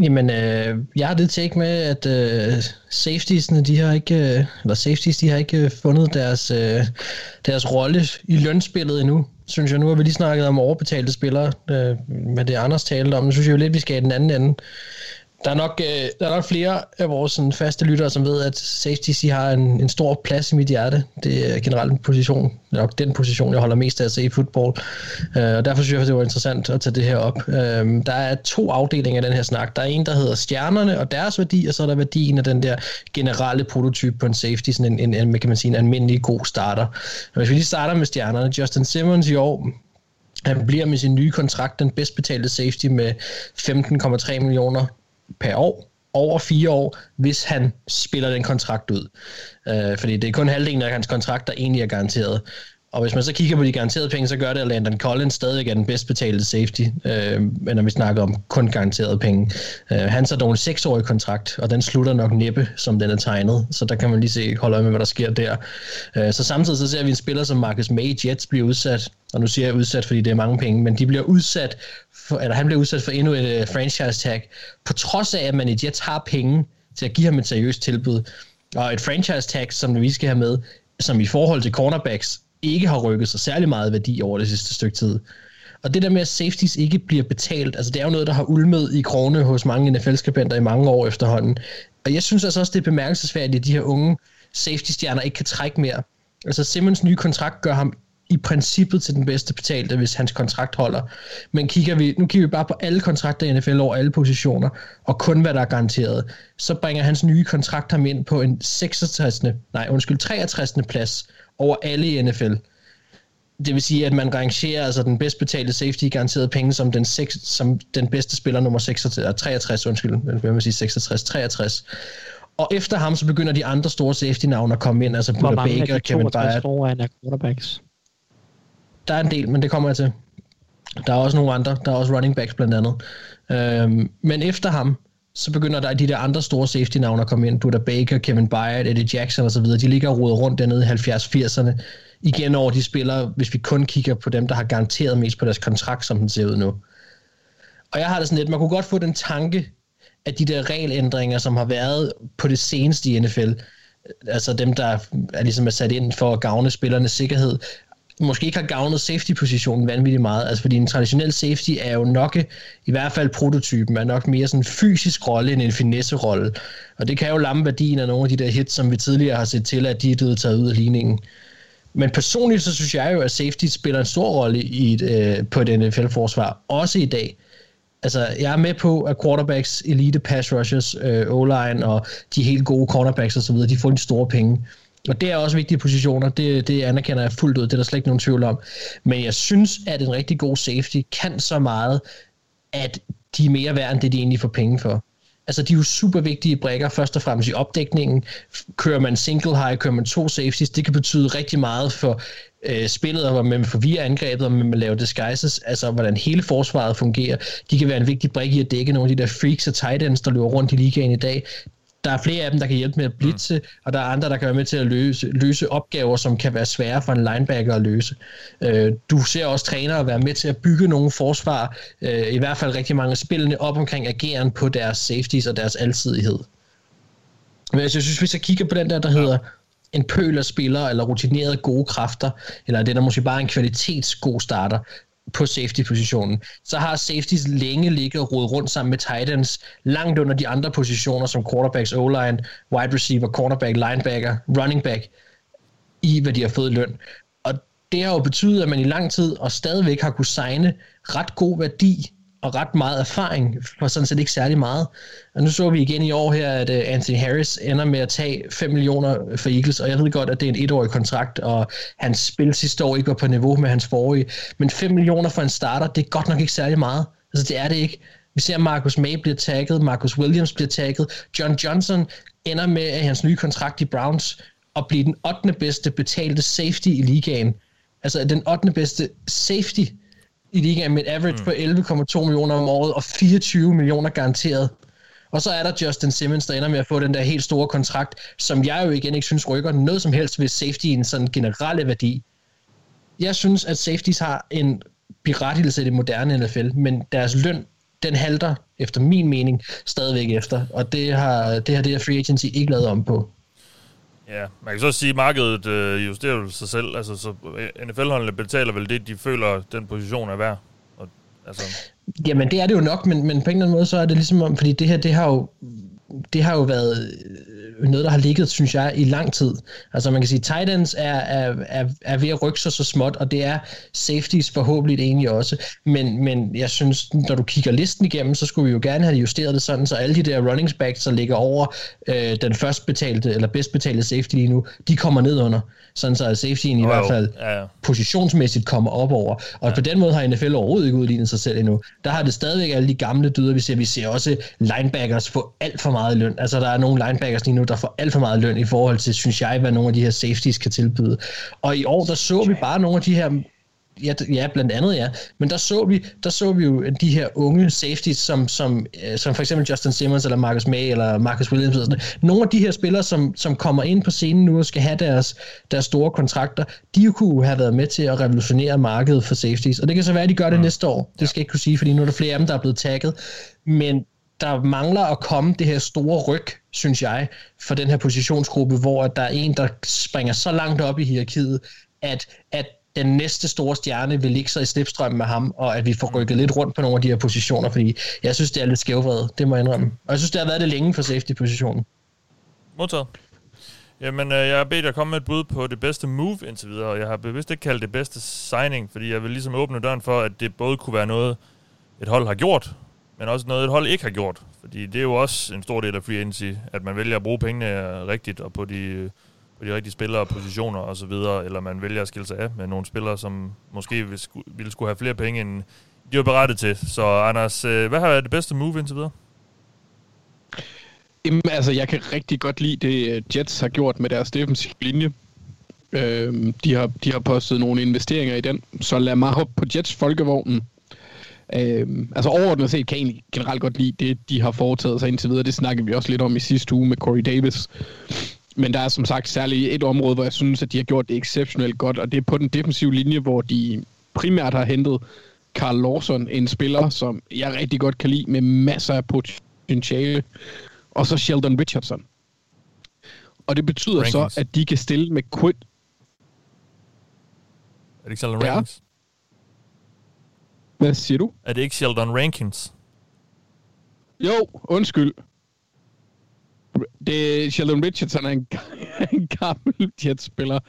Jamen, øh, jeg har det take med, at øh, safetiesne, de har ikke, øh, eller safeties, de har ikke øh, fundet deres, øh, deres rolle i lønspillet endnu. Synes jeg, nu har vi lige snakket om overbetalte spillere, øh, med det Anders talte om. Nu synes jeg jo lidt, vi skal i den anden ende. Der er, nok, øh, der er nok flere af vores sådan, faste lyttere, som ved, at safety C har en, en stor plads i mit hjerte. Det er generelt en position, nok den position, jeg holder mest af at se i fodbold. Øh, og derfor synes jeg, det var interessant at tage det her op. Øh, der er to afdelinger af den her snak. Der er en, der hedder stjernerne og deres værdi, og så er der værdien af den der generelle prototype på en safety, sådan en, en, en kan man sige, en almindelig god starter. Og hvis vi lige starter med stjernerne, Justin Simmons i år, han bliver med sin nye kontrakt den bedst betalte safety med 15,3 millioner per år, over fire år, hvis han spiller den kontrakt ud. Øh, fordi det er kun halvdelen af hans kontrakt, der egentlig er garanteret. Og hvis man så kigger på de garanterede penge, så gør det, at Landon Collins stadig er den bedst betalte safety, øh, når vi snakker om kun garanterede penge. Øh, han så dog en seksårig kontrakt, og den slutter nok næppe, som den er tegnet. Så der kan man lige se, holde øje med, hvad der sker der. Øh, så samtidig så ser vi en spiller som Marcus May Jets blive udsat, og nu siger jeg udsat, fordi det er mange penge, men de bliver udsat for, eller han bliver udsat for endnu et uh, franchise tag, på trods af, at man i Jets har penge til at give ham et seriøst tilbud. Og et franchise tag, som vi skal have med, som i forhold til cornerbacks ikke har rykket sig særlig meget værdi over det sidste stykke tid. Og det der med, at safeties ikke bliver betalt, altså det er jo noget, der har ulmet i krone hos mange NFL-skribenter i mange år efterhånden. Og jeg synes altså også, det er bemærkelsesværdigt, at de her unge safety-stjerner ikke kan trække mere. Altså Simmons nye kontrakt gør ham i princippet til den bedste betalte, hvis hans kontrakt holder. Men kigger vi, nu kigger vi bare på alle kontrakter i NFL over alle positioner, og kun hvad der er garanteret. Så bringer hans nye kontrakt ham ind på en 66. nej, undskyld, 63. plads over alle i NFL. Det vil sige, at man rangerer altså den bedst betalte safety garanteret penge som den, 6, som den bedste spiller nummer 66, 63, undskyld, hvad vil sige 66, 63. Og efter ham, så begynder de andre store safety-navne at komme ind, altså Buda Baker, Kevin Byard. Hvor mange af de quarterbacks? Der er en del, men det kommer jeg til. Der er også nogle andre. Der er også running backs blandt andet. Øhm, men efter ham, så begynder der de der andre store safety-navne at komme ind. der Baker, Kevin Byard, Eddie Jackson osv. De ligger og roder rundt dernede i 70-80'erne. Igen over de spillere, hvis vi kun kigger på dem, der har garanteret mest på deres kontrakt, som den ser ud nu. Og jeg har det sådan lidt, man kunne godt få den tanke, at de der regelændringer, som har været på det seneste i NFL, altså dem, der er ligesom er sat ind for at gavne spillernes sikkerhed, måske ikke har gavnet safety-positionen vanvittigt meget. Altså fordi en traditionel safety er jo nok, i hvert fald prototypen, er nok mere sådan en fysisk rolle end en finesse-rolle. Og det kan jo lamme værdien af nogle af de der hits, som vi tidligere har set til, at de er blevet taget ud af ligningen. Men personligt så synes jeg jo, at safety spiller en stor rolle i et, øh, på et NFL-forsvar, også i dag. Altså, jeg er med på, at quarterbacks, elite pass rushers, øh, O-line og de helt gode cornerbacks osv., de får de store penge. Og det er også vigtige positioner, det, det anerkender jeg fuldt ud, det er der slet ikke nogen tvivl om. Men jeg synes, at en rigtig god safety kan så meget, at de er mere værd end det, de egentlig får penge for. Altså, de er jo super vigtige brækker, først og fremmest i opdækningen. Kører man single high, kører man to safeties, det kan betyde rigtig meget for øh, spillet, og man forvirrer angrebet, og man laver disguises, altså hvordan hele forsvaret fungerer. De kan være en vigtig brik i at dække nogle af de der freaks og tight ends, der løber rundt i ligaen i dag der er flere af dem, der kan hjælpe med at blitse, mm. og der er andre, der kan være med til at løse, løse opgaver, som kan være svære for en linebacker at løse. Øh, du ser også trænere være med til at bygge nogle forsvar, øh, i hvert fald rigtig mange spillende op omkring ageren på deres safeties og deres alsidighed. Men jeg synes, hvis jeg kigger på den der, der hedder en pøl af spillere, eller rutinerede gode kræfter, eller det der måske bare en kvalitetsgod starter, på safety-positionen, så har safeties længe ligget og rodet rundt sammen med Titans, langt under de andre positioner, som quarterbacks, O-line, wide receiver, cornerback, linebacker, running back, i hvad de har fået løn. Og det har jo betydet, at man i lang tid og stadigvæk har kunne signe ret god værdi og ret meget erfaring for sådan set ikke særlig meget. Og nu så vi igen i år her, at øh, Anthony Harris ender med at tage 5 millioner for Eagles, og jeg ved godt, at det er en etårig kontrakt, og hans spil sidste år ikke var på niveau med hans forrige, men 5 millioner for en starter, det er godt nok ikke særlig meget. Altså det er det ikke. Vi ser, at Marcus May bliver tagget, Marcus Williams bliver tagget, John Johnson ender med at hans nye kontrakt i Browns og blive den 8. bedste betalte safety i ligaen. Altså den 8. bedste safety i ligaen med et average mm. på 11,2 millioner om året og 24 millioner garanteret. Og så er der Justin Simmons, der ender med at få den der helt store kontrakt, som jeg jo igen ikke synes rykker noget som helst ved safetyen sådan generelle værdi. Jeg synes, at safeties har en berettigelse i det moderne NFL, men deres løn, den halter efter min mening stadigvæk efter, og det har det, har det her free agency ikke lavet om på. Ja, man kan så sige, at markedet øh, justerer sig selv. Altså, så øh, NFL-holdene betaler vel det, de føler, den position er værd. Og, altså. Jamen, det er det jo nok, men, men på en eller anden måde, så er det ligesom om, fordi det her, det har jo, det har jo været noget, der har ligget, synes jeg, i lang tid. Altså man kan sige, Titans er, er, er, er ved at rykke sig så småt, og det er safeties forhåbentlig egentlig også. Men, men jeg synes, når du kigger listen igennem, så skulle vi jo gerne have justeret det sådan, så alle de der running backs, der ligger over øh, den først betalte, eller bedst betalte safety lige nu, de kommer ned under. Sådan så safetyen i hvert fald ja, ja. positionsmæssigt kommer op over. Og ja. på den måde har NFL overhovedet ikke udlignet sig selv endnu. Der har det stadigvæk alle de gamle dyder, vi ser. Vi ser også linebackers få alt for meget løn. Altså der er nogle linebackers lige nu, der får alt for meget løn i forhold til, synes jeg, hvad nogle af de her safeties kan tilbyde. Og i år, der så vi bare nogle af de her Ja, ja, blandt andet ja. Men der så vi, der så vi jo de her unge safeties, som, som, øh, som for eksempel Justin Simmons, eller Marcus May, eller Marcus Williams. Eller sådan. Nogle af de her spillere, som, som kommer ind på scenen nu og skal have deres, deres store kontrakter, de kunne have været med til at revolutionere markedet for safeties. Og det kan så være, at de gør det mm. næste år. Det skal jeg ikke kunne sige, fordi nu er der flere af dem, der er blevet tagget. Men der mangler at komme det her store ryg, synes jeg, for den her positionsgruppe, hvor der er en, der springer så langt op i hierarkiet, at, at den næste store stjerne vil ligge sig i slipstrømmen med ham, og at vi får rykket lidt rundt på nogle af de her positioner, fordi jeg synes, det er lidt skævvredet, det må jeg indrømme. Og jeg synes, det har været det længe for safety-positionen. Modtaget. Jamen, øh, jeg har bedt at komme med et bud på det bedste move indtil videre, og jeg har bevidst ikke kaldt det bedste signing, fordi jeg vil ligesom åbne døren for, at det både kunne være noget, et hold har gjort, men også noget, et hold ikke har gjort. Fordi det er jo også en stor del af free agency, at man vælger at bruge pengene øh, rigtigt og på de øh, på de rigtige spillere, positioner og så videre, eller man vælger at skille sig af med nogle spillere, som måske ville, ville skulle have flere penge, end de var berettet til. Så Anders, øh, hvad har været det bedste move indtil videre? Jamen, altså, jeg kan rigtig godt lide det, Jets har gjort med deres defensive linje. Øh, de, har, de har postet nogle investeringer i den, så lad mig hoppe på Jets folkevognen. Øhm, altså overordnet set kan jeg egentlig generelt godt lide det, de har foretaget sig indtil videre. Det snakkede vi også lidt om i sidste uge med Corey Davis. Men der er som sagt særligt et område, hvor jeg synes, at de har gjort det exceptionelt godt, og det er på den defensive linje, hvor de primært har hentet Carl Lawson, en spiller, som jeg rigtig godt kan lide, med masser af potentiale, og så Sheldon Richardson. Og det betyder Rankings. så, at de kan stille med Quid... Er det ikke Sheldon Ja. Rankins? Hvad siger du? Er det ikke Sheldon Rankins? Jo, undskyld. Det er Sheldon Richardson er en, en gammel Jets-spiller.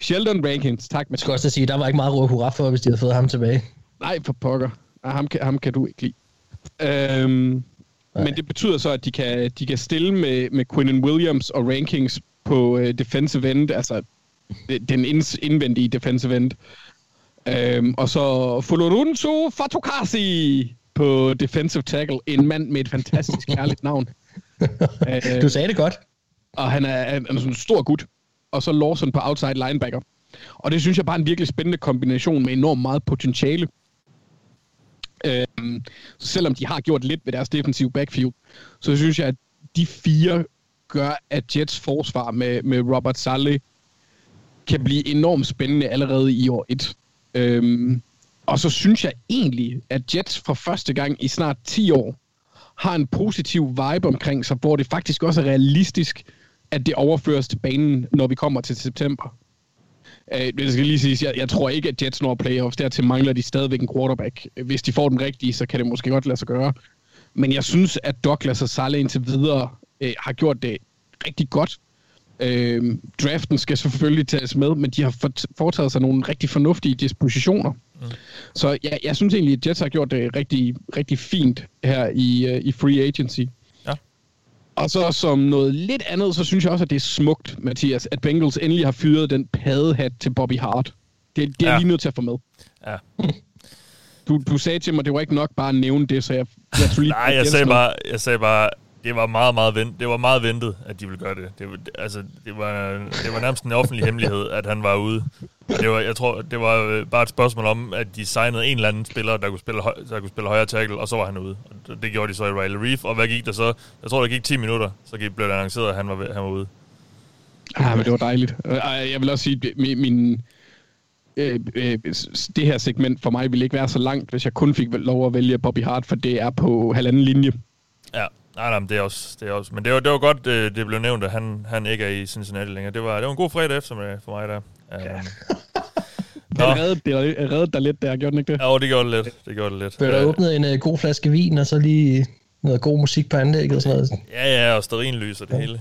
Sheldon Rankins, tak Jeg skal også sige, der var ikke meget råd hurra for, hvis de havde fået ham tilbage. Nej, for pokker. Ah, Ham kan, ham kan du ikke lide. Øhm, men det betyder så, at de kan, de kan stille med, med Quinnen Williams og rankings på uh, defensive end, altså den indvendige defensive end. Øhm, og så Fulorunso Fatokasi på defensive tackle. En mand med et fantastisk kærligt navn. Øh, Du sagde det godt. og han er, han er sådan en stor gut. Og så Lawson på outside linebacker. Og det synes jeg bare er en virkelig spændende kombination med enormt meget potentiale. Øhm, så selvom de har gjort lidt ved deres defensive backfield, så synes jeg, at de fire gør, at Jets forsvar med, med Robert Saleh kan blive enormt spændende allerede i år 1. Øhm, og så synes jeg egentlig, at Jets for første gang i snart 10 år har en positiv vibe omkring sig, hvor det faktisk også er realistisk, at det overføres til banen, når vi kommer til september. Øh, det skal lige sige, jeg, jeg tror ikke, at Jets når playoffs. Dertil mangler de stadigvæk en quarterback. Hvis de får den rigtige, så kan det måske godt lade sig gøre. Men jeg synes, at Douglas og Saleh indtil videre øh, har gjort det rigtig godt. Øh, draften skal selvfølgelig tages med, men de har foretaget sig nogle rigtig fornuftige dispositioner. Mm. Så jeg, jeg synes egentlig, at Jets har gjort det rigtig, rigtig fint her i, øh, i free agency. Ja. Og så som noget lidt andet, så synes jeg også, at det er smukt, Mathias, at Bengals endelig har fyret den padehat til Bobby Hart. Det, det er Ja. lige nødt til at få med. Ja. Du, du sagde til mig, at det var ikke nok bare at nævne det, så jeg, jeg lige... Nej, jeg sagde bare, jeg sagde bare, det var meget, meget ventet. Det var meget ventet, at de ville gøre det. Det, altså, det var, det var nærmest en offentlig hemmelighed, at han var ude. Og det var, jeg tror, det var øh, bare et spørgsmål om, at de signede en eller anden spiller, der kunne spille, høj, der kunne spille højre tackle, og så var han ude. Og det, gjorde de så i Riley Reef. Og hvad gik der så? Jeg tror, der gik 10 minutter, så blev det annonceret, at han var, han var ude. Ja, men det var dejligt. Jeg vil også sige, min, min, øh, øh, det her segment for mig ville ikke være så langt, hvis jeg kun fik lov at vælge Bobby Hart, for det er på halvanden linje. Ja, nej, nej, men det er også, det er også. Men det var, det var godt, øh, det blev nævnt, at han, han ikke er i Cincinnati længere. Det var, det var en god fredag eftermiddag for mig der. Ja. Den reddede, det reddede dig lidt der, gjorde den ikke det? Ja, det gjorde det lidt. Det gjorde det lidt. Blev der Øh, åbnet en uh, god flaske vin, og så lige noget god musik på anlægget og sådan noget. Ja, ja, og stearinlys og det hele.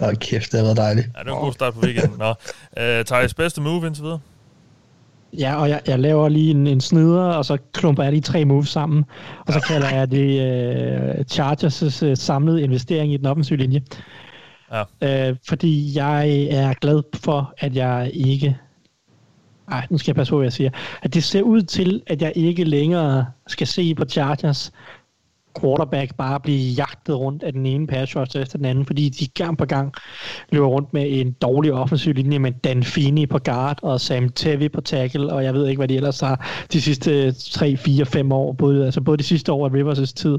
Åh, kæft, det har været dejligt. Ja, det var en god start på weekenden. Nå, uh, Thijs, bedste move indtil videre? Ja, og jeg, jeg laver lige en, en snider, og så klumper jeg de tre moves sammen, og så kalder jeg det uh, Chargers' uh, samlede investering i den offensive linje. Ja. Uh, fordi jeg er glad for, at jeg ikke... Ej, nu skal jeg passe på, hvad jeg siger. At det ser ud til, at jeg ikke længere skal se på Chargers quarterback bare blive jagtet rundt af den ene pass rusher efter den anden, fordi de gang på gang løber rundt med en dårlig offensiv linje med Dan Feeney på guard og Sam Tevi på tackle, og jeg ved ikke, hvad de ellers har de sidste 3, 4, 5 år, både, altså både de sidste år af Rivers' tid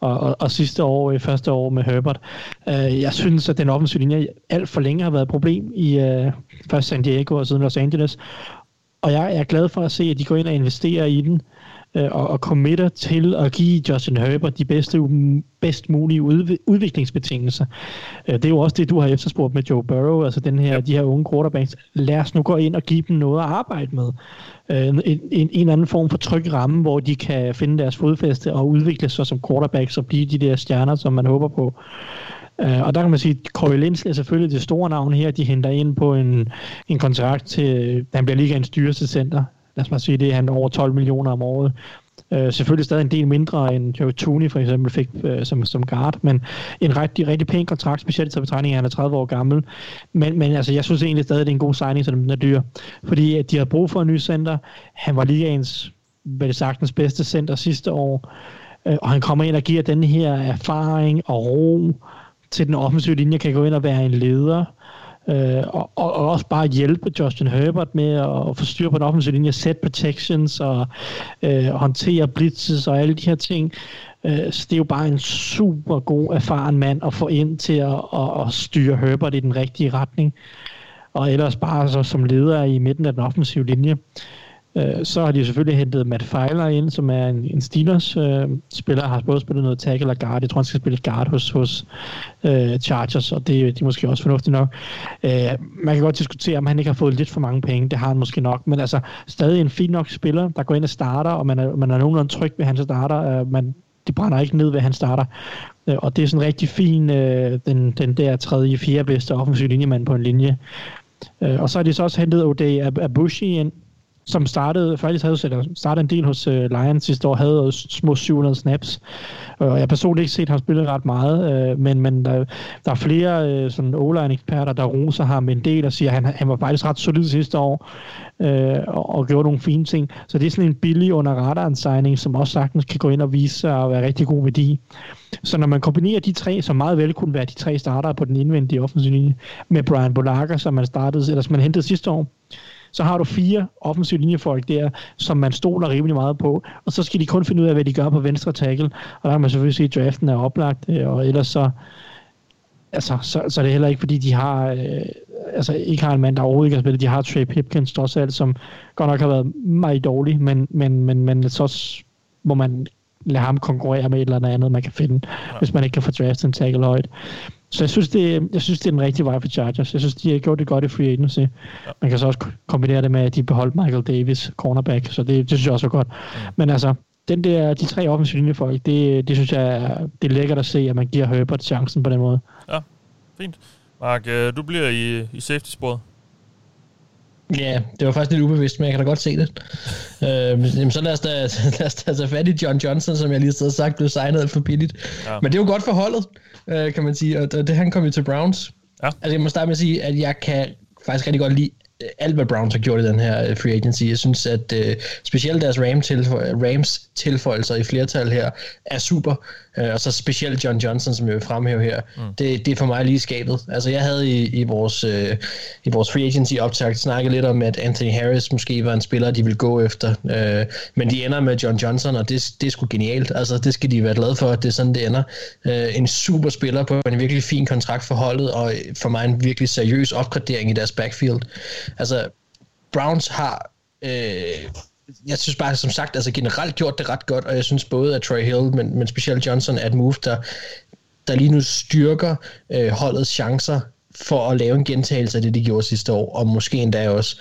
og, og, og sidste år, i første år med Herbert. Øh, jeg synes, at den offensive linje alt for længe har været et problem i uh, først San Diego og siden Los Angeles, og jeg er glad for at se, at de går ind og investerer i den, øh, og, og committer til at give Justin Herbert de bedste, bedst mulige udv- udviklingsbetingelser. Øh, det er jo også det, du har efterspurgt med Joe Burrow, altså den her, de her unge quarterbacks. Lad os nu gå ind og give dem noget at arbejde med. Øh, en, en, en eller anden form for tryg ramme, hvor de kan finde deres fodfæste og udvikle sig som quarterbacks og blive de der stjerner, som man håber på. Uh, og der kan man sige, at Corey Linsley er selvfølgelig det store navn her. De henter ind på en, en kontrakt til, han bliver ligaens dyreste center. Lad os bare sige det, han over 12 millioner om året. Øh, selvfølgelig stadig en del mindre end Joe Tooney for eksempel fik øh, som, som guard, men en rigtig, rigtig pæn kontrakt, specielt til betragtning, at han er 30 år gammel. Men, men altså, jeg synes egentlig stadig, det er en god signing, så den er dyr. Fordi at de har brug for en ny center. Han var ligaens, vel sagtens, bedste center sidste år. Øh, og han kommer ind og giver den her erfaring og ro, til den offensive linje, kan gå ind og være en leder. Øh, og, og, også bare hjælpe Justin Herbert med at, at få styr på den offensive linje, set protections og øh, håndtere blitzes og alle de her ting. Øh, så det er jo bare en super god, erfaren mand at få ind til at, at, at styre Herbert i den rigtige retning. Og ellers bare så som leder i midten af den offensive linje. Øh, Øh, så har de selvfølgelig hentet Matt Feiler ind, som er en, en Steelers-spiller, øh, har både spillet noget tackle og guard. Jeg tror, han skal spille guard hos, hos øh, Chargers, og det, det er måske også fornuftigt nok. Øh, man kan godt diskutere, om han ikke har fået lidt for mange penge. Det har han måske nok, men altså stadig en fin nok spiller, der går ind og starter, og man er, man er nogenlunde tryg ved, at han starter. Øh, man, det brænder ikke ned ved, han starter. Øh, og det er sådan rigtig fin, øh, den, den der tredje, fjerde bedste offensiv linjemand på en linje. Øh, og så har de så også hentet O'Day Abushi ind, som startede, faktisk havde eller startede en del hos øh, uh, Lions sidste år, havde små 700 snaps. Øh, og jeg har personligt ikke set ham spille ret meget, uh, men, men der, der er flere uh, sådan O-line-eksperter, der roser ham en del og siger, at han, han var faktisk ret solid sidste år uh, og, og gjorde nogle fine ting. Så det er sådan en billig under radaren signing, som også sagtens kan gå ind og vise sig at være rigtig god værdi. Så når man kombinerer de tre, som meget vel kunne være de tre starter på den indvendige offensiv linje, med Brian Bolaga, som man startede, eller som man hentede sidste år, så har du fire offensive linjefolk der, som man stoler rimelig meget på, og så skal de kun finde ud af, hvad de gør på venstre tackle, og der kan man selvfølgelig sige, at draften er oplagt, øh, og ellers så, altså, så, så er det heller ikke, fordi de har, øh, altså ikke har en mand, der overhovedet ikke har spillet. De har Trey Pipkins trods alt, som godt nok har været meget dårlig, men, men, men, men så må man lade ham konkurrere med et eller andet, man kan finde, ja. hvis man ikke kan få draftet en tackle højt. Så jeg synes, det, jeg synes, det er den rigtige vej for Chargers. Jeg synes, de har gjort det godt i free agency. Ja. Man kan så også kombinere det med, at de beholdt Michael Davis, cornerback, så det, det synes jeg også er godt. Ja. Men altså, den der, de tre offensive linjefolk, det, det synes jeg, det er lækkert at se, at man giver Herbert chancen på den måde. Ja, fint. Mark, øh, du bliver i, i safety-sporet. Ja, det var faktisk lidt ubevidst, men jeg kan da godt se det. øh, så lad os, da, lad os da tage fat i John Johnson, som jeg lige har sagt, blev signet for billigt. Ja. Men det er jo godt for holdet, øh, kan man sige, og det, han kom jo til Browns. Ja. Altså jeg må starte med at sige, at jeg kan faktisk rigtig godt lide alt, hvad Browns har gjort i den her øh, free agency. Jeg synes, at uh, specielt deres Rams, tilføj- Rams tilføjelser i flertal her er super. Uh, og så specielt John Johnson, som jeg vil fremhæve her. Mm. Det, det er for mig lige skabet. Altså, jeg havde i, i, vores, uh, i vores free agency optakt snakket lidt om, at Anthony Harris måske var en spiller, de ville gå efter. Uh, men de ender med John Johnson, og det, det er sgu genialt. Altså, det skal de være glade for, at det er sådan, det ender. Uh, en super spiller på en virkelig fin kontrakt for holdet, og for mig en virkelig seriøs opgradering i deres backfield. Altså, Browns har... Øh, jeg synes bare, som sagt, altså generelt gjort det ret godt, og jeg synes både, at Troy Hill, men, men specielt Johnson, er et move, der, der lige nu styrker øh, holdets chancer for at lave en gentagelse af det, de gjorde sidste år, og måske endda også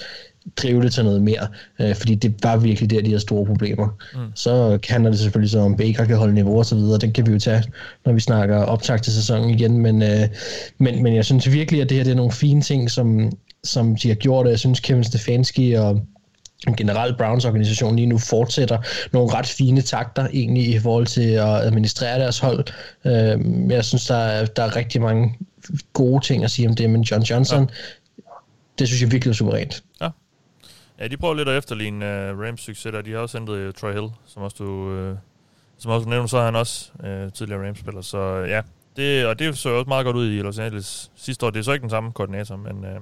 drive det til noget mere, øh, fordi det var virkelig der, de havde store problemer. Mm. Så handler det selvfølgelig så om, Baker kan holde niveau og så videre, den kan vi jo tage, når vi snakker optag til sæsonen igen, men, øh, men, men jeg synes virkelig, at det her det er nogle fine ting, som, som de har gjort, og jeg synes Kevin Stefanski og generelt Browns organisation lige nu fortsætter nogle ret fine takter egentlig i forhold til at administrere deres hold. Øh, jeg synes, der er, der er rigtig mange gode ting at sige om det, men John Johnson, ja. det synes jeg virkelig er suverænt. Ja. Ja, de prøver lidt at efterligne uh, Rams succes der. De har også hentet uh, Troy Hill, som også du, uh, som også nævnte, så er han også uh, tidligere Rams-spiller. Så uh, ja, det, og det så også meget godt ud i Los Angeles sidste år. Det er så ikke den samme koordinator, men uh,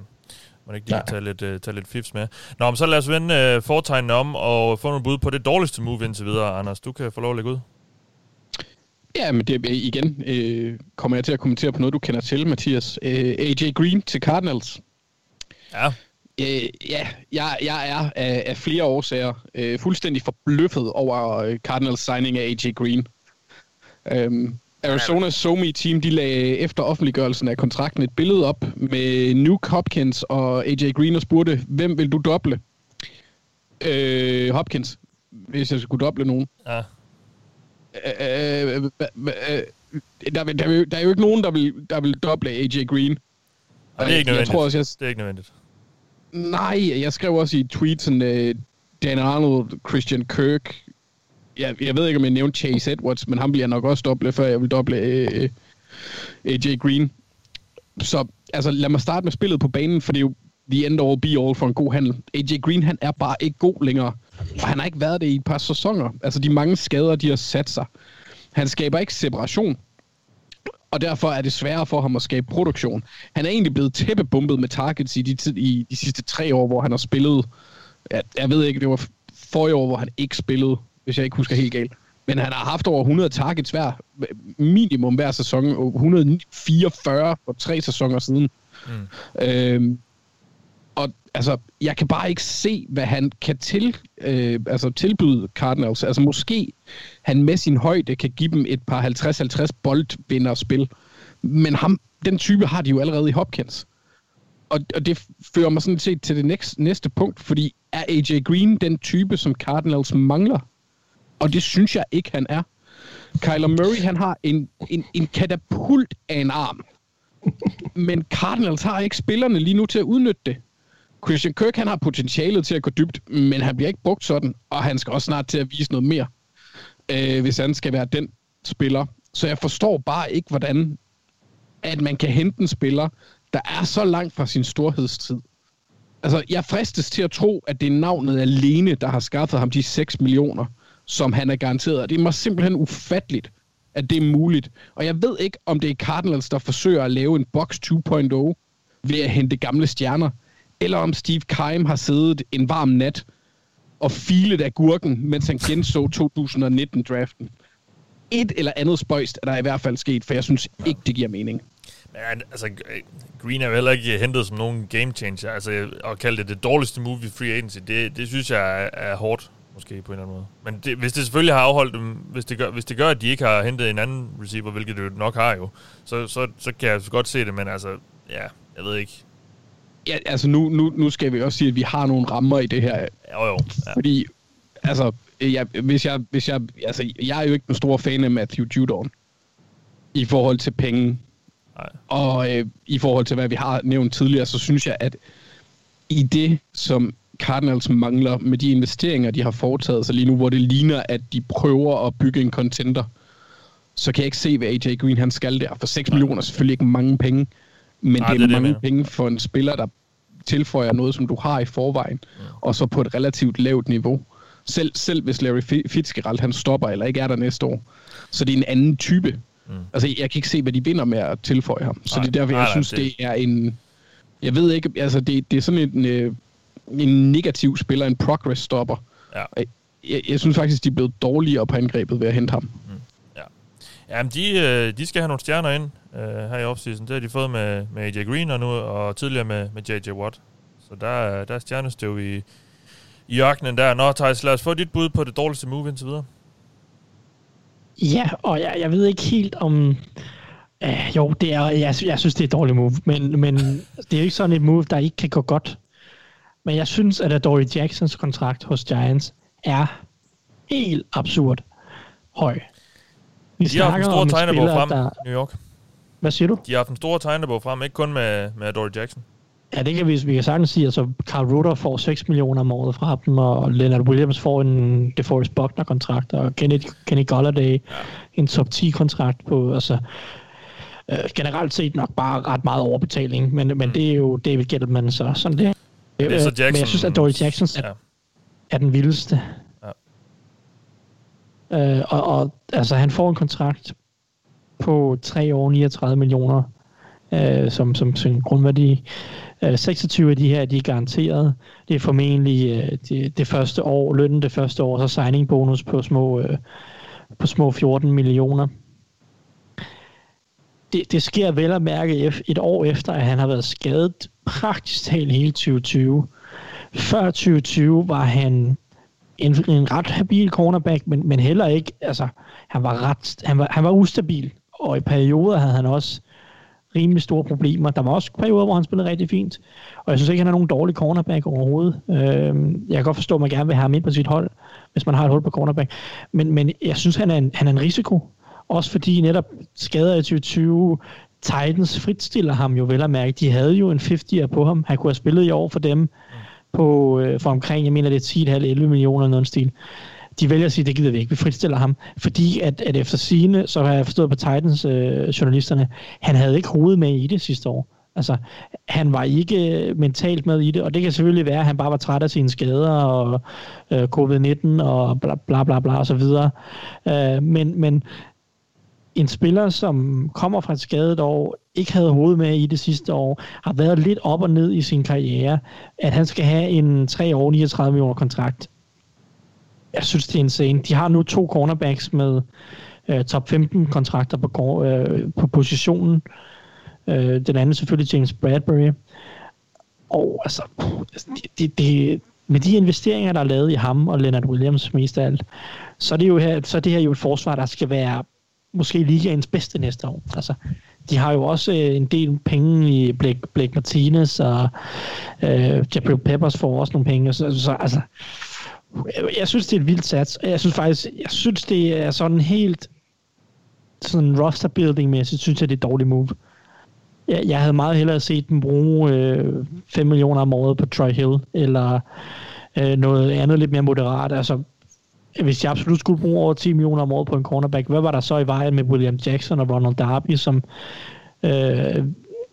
man ikke lige tage lidt, uh, tage lidt fifs med. Nå, men så lad os vende uh, fortegnene om og få nogle bud på det dårligste move indtil videre. Anders, du kan få lov at lægge ud. Ja, men det, igen øh, kommer jeg til at kommentere på noget, du kender til, Mathias. Øh, AJ Green til Cardinals. Ja. Øh, ja, jeg, jeg er af, af flere årsager øh, fuldstændig forbløffet over øh, Cardinals signing af AJ Green. Øhm, Arizona's Somi team, de lagde efter offentliggørelsen af kontrakten et billede op med Nuke Hopkins og AJ Green og spurgte, hvem vil du doble? Øh, Hopkins, hvis jeg skulle doble nogen. Ja. Øh, øh, øh, der, der, der er jo ikke nogen, der vil, der vil doble AJ Green. Ja, det er ikke nødvendigt. Jeg tror også, jeg... Det er ikke nødvendigt. Nej, jeg skrev også i tweetsen, uh, Dan Arnold, Christian Kirk. Jeg, jeg ved ikke, om jeg nævnte Chase Edwards, men ham bliver nok også doble, før jeg vil doble øh, øh AJ Green. Så altså, lad mig starte med spillet på banen, for det er jo the end all be all for en god handel. AJ Green, han er bare ikke god længere. Og han har ikke været det i et par sæsoner. Altså, de mange skader, de har sat sig. Han skaber ikke separation. og derfor er det sværere for ham at skabe produktion. Han er egentlig blevet tæppebumpet med targets i de, tid, i de sidste tre år, hvor han har spillet. Jeg, jeg ved ikke, det var forrige år, hvor han ikke spillede, hvis jeg ikke husker helt galt. Men han har haft over 100 targets hver, minimum hver sæson, 144 for tre sæsoner siden. Mm. Øhm, og altså, jeg kan bare ikke se, hvad han kan til, øh, altså, tilbyde Cardinals. Altså måske han med sin højde kan give dem et par 50-50 boldvinderspil. Men ham, den type har de jo allerede i Hopkins. Og, og det fører mig sådan set til det næste, næste punkt, fordi er AJ Green den type, som Cardinals mangler? Og det synes jeg ikke, han er. Kyler Murray, han har en, en, en katapult af en arm. Men Cardinals har ikke spillerne lige nu til at udnytte det. Christian Kirk, han har potentialet til at gå dybt, men han bliver ikke brugt sådan, og han skal også snart til at vise noget mere, øh, hvis han skal være den spiller. Så jeg forstår bare ikke, hvordan at man kan hente en spiller, der er så langt fra sin storhedstid. Altså, jeg fristes til at tro, at det er navnet alene, der har skaffet ham de 6 millioner, som han er garanteret. Det er mig simpelthen ufatteligt, at det er muligt. Og jeg ved ikke, om det er Cardinals, der forsøger at lave en box 2.0 ved at hente gamle stjerner eller om Steve Keim har siddet en varm nat og filet af gurken, mens han genså 2019-draften. Et eller andet spøjst er der i hvert fald sket, for jeg synes ikke, det giver mening. Men altså, Green er jo heller ikke hentet som nogen game changer. Altså, at kalde det det dårligste move i free agency, det, det synes jeg er, er hårdt, måske på en eller anden måde. Men det, hvis det selvfølgelig har afholdt dem, hvis det, gør, hvis det gør, at de ikke har hentet en anden receiver, hvilket det nok har jo, så, så, så kan jeg godt se det, men altså, ja, jeg ved ikke ja, altså nu, nu, nu skal vi også sige, at vi har nogle rammer i det her. Jo, jo. Ja. Fordi, altså, jeg, hvis jeg, hvis jeg, altså, jeg er jo ikke en stor fan af Matthew Judon i forhold til penge. Nej. Og øh, i forhold til, hvad vi har nævnt tidligere, så synes jeg, at i det, som Cardinals mangler med de investeringer, de har foretaget sig lige nu, hvor det ligner, at de prøver at bygge en contender, så kan jeg ikke se, hvad AJ Green han skal der. For 6 Nej. millioner er selvfølgelig ikke mange penge. Men Nej, det er det, mange det, penge for en spiller, der tilføjer noget, som du har i forvejen, ja. og så på et relativt lavt niveau. Selv, selv hvis Larry Fitzgerald han stopper eller ikke er der næste år. Så det er en anden type. Mm. Altså, jeg kan ikke se, hvad de vinder med at tilføje ham. Så nej, det er derfor, jeg nej, synes, det... det er en... Jeg ved ikke, altså det, det er sådan en, øh, en negativ spiller, en progress stopper. Ja. Jeg, jeg synes faktisk, de er blevet dårligere på angrebet ved at hente ham. Mm. Ja. Jamen, de, øh, de skal have nogle stjerner ind øh, her i offseason. Det har de fået med, med AJ Green og nu og tidligere med, med JJ Watt. Så der, der er stjernestøv i, i ørkenen der. Nå, Thijs, lad os få dit bud på det dårligste move indtil videre. Ja, og jeg, jeg ved ikke helt om... Uh, jo, det er, jeg, jeg synes, det er et dårligt move, men, men det er jo ikke sådan et move, der ikke kan gå godt. Men jeg synes, at Dory Jacksons kontrakt hos Giants er helt absurd høj. Vi de har haft en stor tegnebog frem, der... New York. Hvad siger du? De har haft en stor tegnebog frem, ikke kun med, med Dory Jackson. Ja, det kan vi, vi kan sagtens sige. Altså, Carl Rutter får 6 millioner om året fra dem, og Leonard Williams får en DeForest Buckner-kontrakt, og Kenny, Kenny Golladay ja. en top 10-kontrakt på, altså, øh, generelt set nok bare ret meget overbetaling, men, men mm. det er jo David Gettleman, så sådan det. Så Jackson, men jeg synes, at Dory Jackson er, ja. er den vildeste. Ja. Øh, og, og altså, han får en kontrakt på 3 år 39 millioner øh, som, som, som grundværdi. Øh, 26 af de her, de er garanteret. Det er formentlig øh, det, det første år, lønnen det første år, så signing bonus på små, øh, på små 14 millioner. Det, det sker vel at mærke et år efter, at han har været skadet praktisk talt hele 2020. Før 2020 var han en, en ret habil cornerback, men, men heller ikke, altså, han var ret, han var, han var ustabil og i perioder havde han også rimelig store problemer. Der var også perioder, hvor han spillede rigtig fint, og jeg synes ikke, han er nogen dårlig cornerback overhovedet. Øh, jeg kan godt forstå, at man gerne vil have ham ind på sit hold, hvis man har et hold på cornerback, men, men jeg synes, han er, en, han er en risiko, også fordi netop skader i 2020, Titans fritstiller ham jo vel at mærke. De havde jo en 50'er på ham. Han kunne have spillet i år for dem på, øh, for omkring, jeg mener det er 10,5-11 millioner eller noget stil de vælger at sige, det gider vi ikke, vi fritstiller ham, fordi at, at efter sine, så har jeg forstået på Titans øh, journalisterne, han havde ikke hovedet med i det sidste år. Altså, han var ikke øh, mentalt med i det, og det kan selvfølgelig være, at han bare var træt af sine skader og øh, covid-19 og bla bla bla, bla og så videre. Øh, men, men en spiller, som kommer fra et skadet år, ikke havde hovedet med i det sidste år, har været lidt op og ned i sin karriere, at han skal have en 3 år 39 millioner kontrakt. Jeg synes, det er insane. De har nu to cornerbacks med øh, top 15 kontrakter på, øh, på positionen. Øh, den anden selvfølgelig James Bradbury. Og altså, altså det, det, det, med de investeringer, der er lavet i ham og Leonard Williams mest af alt, så er det jo her, så er det her jo et forsvar, der skal være måske ligaens bedste næste år. Altså, de har jo også øh, en del penge i Blake, Blake Martinez, og øh, Jabril Peppers får også nogle penge. Så, så altså, jeg synes, det er et vildt sats. Jeg synes faktisk, jeg synes, det er sådan helt sådan roster building mæssigt, synes jeg, det er et dårligt move. Jeg, jeg havde meget hellere set dem bruge øh, 5 millioner om året på Troy Hill, eller øh, noget andet lidt mere moderat. Altså, hvis jeg absolut skulle bruge over 10 millioner om året på en cornerback, hvad var der så i vejen med William Jackson og Ronald Darby, som øh,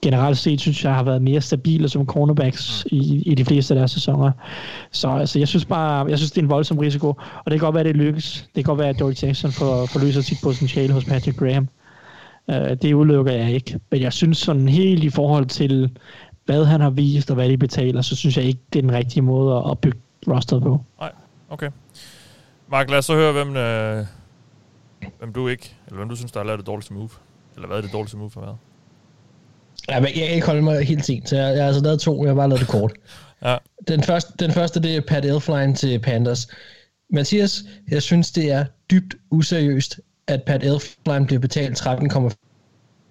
generelt set synes jeg har været mere stabile som cornerbacks mm. i, i de fleste af deres sæsoner. Så altså, jeg synes bare, jeg synes det er en voldsom risiko, og det kan godt være, at det lykkes. Det kan godt være, at Dory Jackson får, forløser sit potentiale hos Patrick Graham. Uh, det udelukker jeg ikke. Men jeg synes sådan helt i forhold til, hvad han har vist og hvad de betaler, så synes jeg ikke, det er den rigtige måde at bygge rosteret på. Nej, okay. Mark, lad os så høre, hvem, øh, hvem du ikke, eller hvem du synes, der har lavet det dårligste move. Eller hvad er det dårligste move for hvad? Ja, men jeg kan ikke holde mig helt sent, så jeg, jeg har altså lavet to, jeg har bare lavet det kort. ja. den, første, den første, det er Pat Elfline til Panthers. Mathias, jeg synes, det er dybt useriøst, at Pat Elfline bliver betalt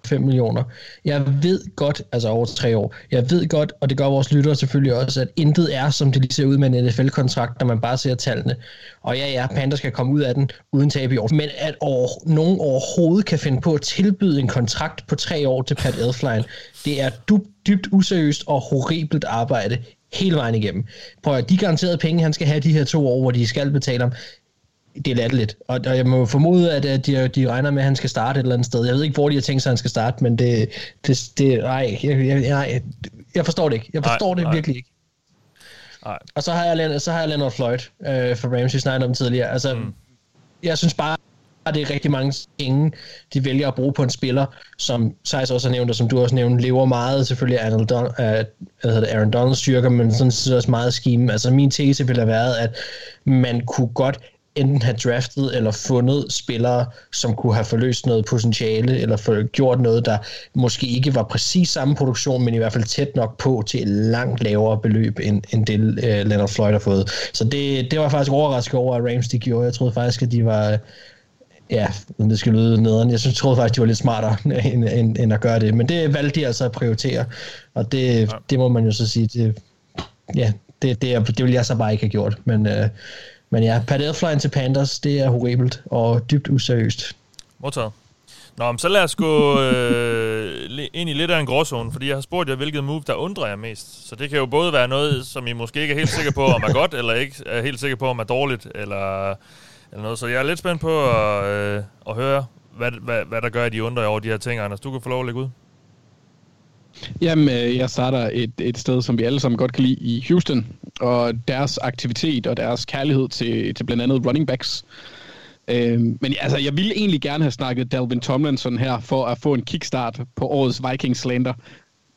5 millioner. Jeg ved godt, altså over tre år, jeg ved godt, og det gør vores lyttere selvfølgelig også, at intet er, som det lige ser ud med en NFL-kontrakt, når man bare ser tallene. Og ja, ja, Panthers skal komme ud af den uden tab i år. Men at over, nogen overhovedet kan finde på at tilbyde en kontrakt på tre år til Pat Elfline, det er dybt, dybt useriøst og horribelt arbejde hele vejen igennem. Prøv at de garanterede penge, han skal have de her to år, hvor de skal betale ham, det er latterligt. Og, og jeg må formode, at de, de regner med, at han skal starte et eller andet sted. Jeg ved ikke, hvor de har tænkt sig, at han skal starte, men det... det, det nej, jeg, jeg, jeg, jeg forstår det ikke. Jeg forstår nej, det nej. virkelig ikke. Nej. Og så har jeg, så har jeg Leonard Floyd øh, for Rams, vi snakkede om tidligere. Altså, mm. jeg synes bare, at det er rigtig mange penge, de vælger at bruge på en spiller, som Sejs også har nævnt, og som du også nævnte, lever meget selvfølgelig af Don, uh, hvad Aaron Donalds styrker, men sådan også meget scheme. Altså min tese ville have været, at man kunne godt enten have draftet eller fundet spillere, som kunne have forløst noget potentiale, eller for, gjort noget, der måske ikke var præcis samme produktion, men i hvert fald tæt nok på til et langt lavere beløb, end, end det uh, Leonard Floyd har fået. Så det, det var faktisk overrasket over, at Rams de gjorde. Jeg troede faktisk, at de var... Ja, det skal lyde nederen. Jeg synes, troede faktisk, de var lidt smartere, end, end, end at gøre det. Men det valgte de altså at prioritere, og det, ja. det må man jo så sige, det, ja, det, det, det ville jeg så bare ikke have gjort. Men, uh, men ja, Pat Elfline til Panthers, det er horribelt og dybt useriøst. Modtaget. Nå, men så lad os gå øh, ind i lidt af en gråzone, fordi jeg har spurgt jer, hvilket move, der undrer jer mest. Så det kan jo både være noget, som I måske ikke er helt sikre på, om er godt, eller ikke er helt sikre på, om er dårligt, eller, eller noget. Så jeg er lidt spændt på at, øh, at høre, hvad, hvad, hvad der gør, at I undrer jer over de her ting. Anders, du kan få lov at lægge ud. Jamen, øh, jeg starter et, et sted, som vi alle sammen godt kan lide i Houston, og deres aktivitet og deres kærlighed til, til blandt andet running backs. Øh, men altså, jeg ville egentlig gerne have snakket Dalvin Tomlinson her, for at få en kickstart på årets Vikings slander.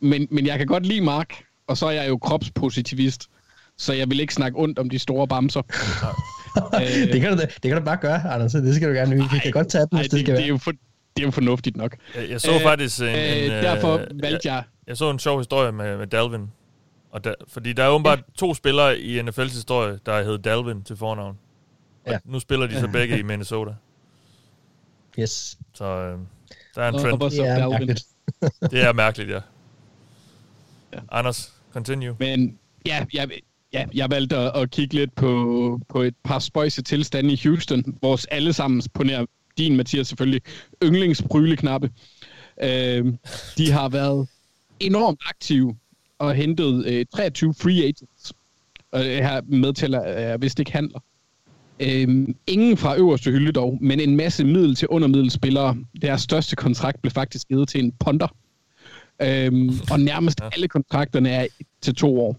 Men, men jeg kan godt lide Mark, og så er jeg jo kropspositivist, så jeg vil ikke snakke ondt om de store bamser. øh, det, kan du, det kan du bare gøre, Anders. Det skal du gerne. Vi kan godt tage dem, hvis det, det skal det, være. Er jo for, det er jo fornuftigt nok. Jeg, jeg så øh, faktisk en, øh, en... Derfor øh, valgte jeg... Jeg så en sjov historie med, med Dalvin. Og da, fordi der er åbenbart ja. to spillere i NFL's historie, der hedder Dalvin til fornavn. Og ja. nu spiller de så begge i Minnesota. Yes. Så øh, der er en trend. Og, det er mærkeligt. det er mærkeligt, ja. ja. Anders, continue. Men ja, jeg, ja, jeg valgte at, at kigge lidt på, på et par spøjse tilstande i Houston. Vores allesammens på nær din, Mathias, selvfølgelig, yndlingsbryleknappe. Øh, de har været enormt aktive og hentet øh, 23 free agents. Og det her medtæller øh, vist ikke handler. Øh, ingen fra øverste hylde dog, men en masse middel til undermiddelspillere. Deres største kontrakt blev faktisk givet til en ponder. Øh, og nærmest alle kontrakterne er til to år,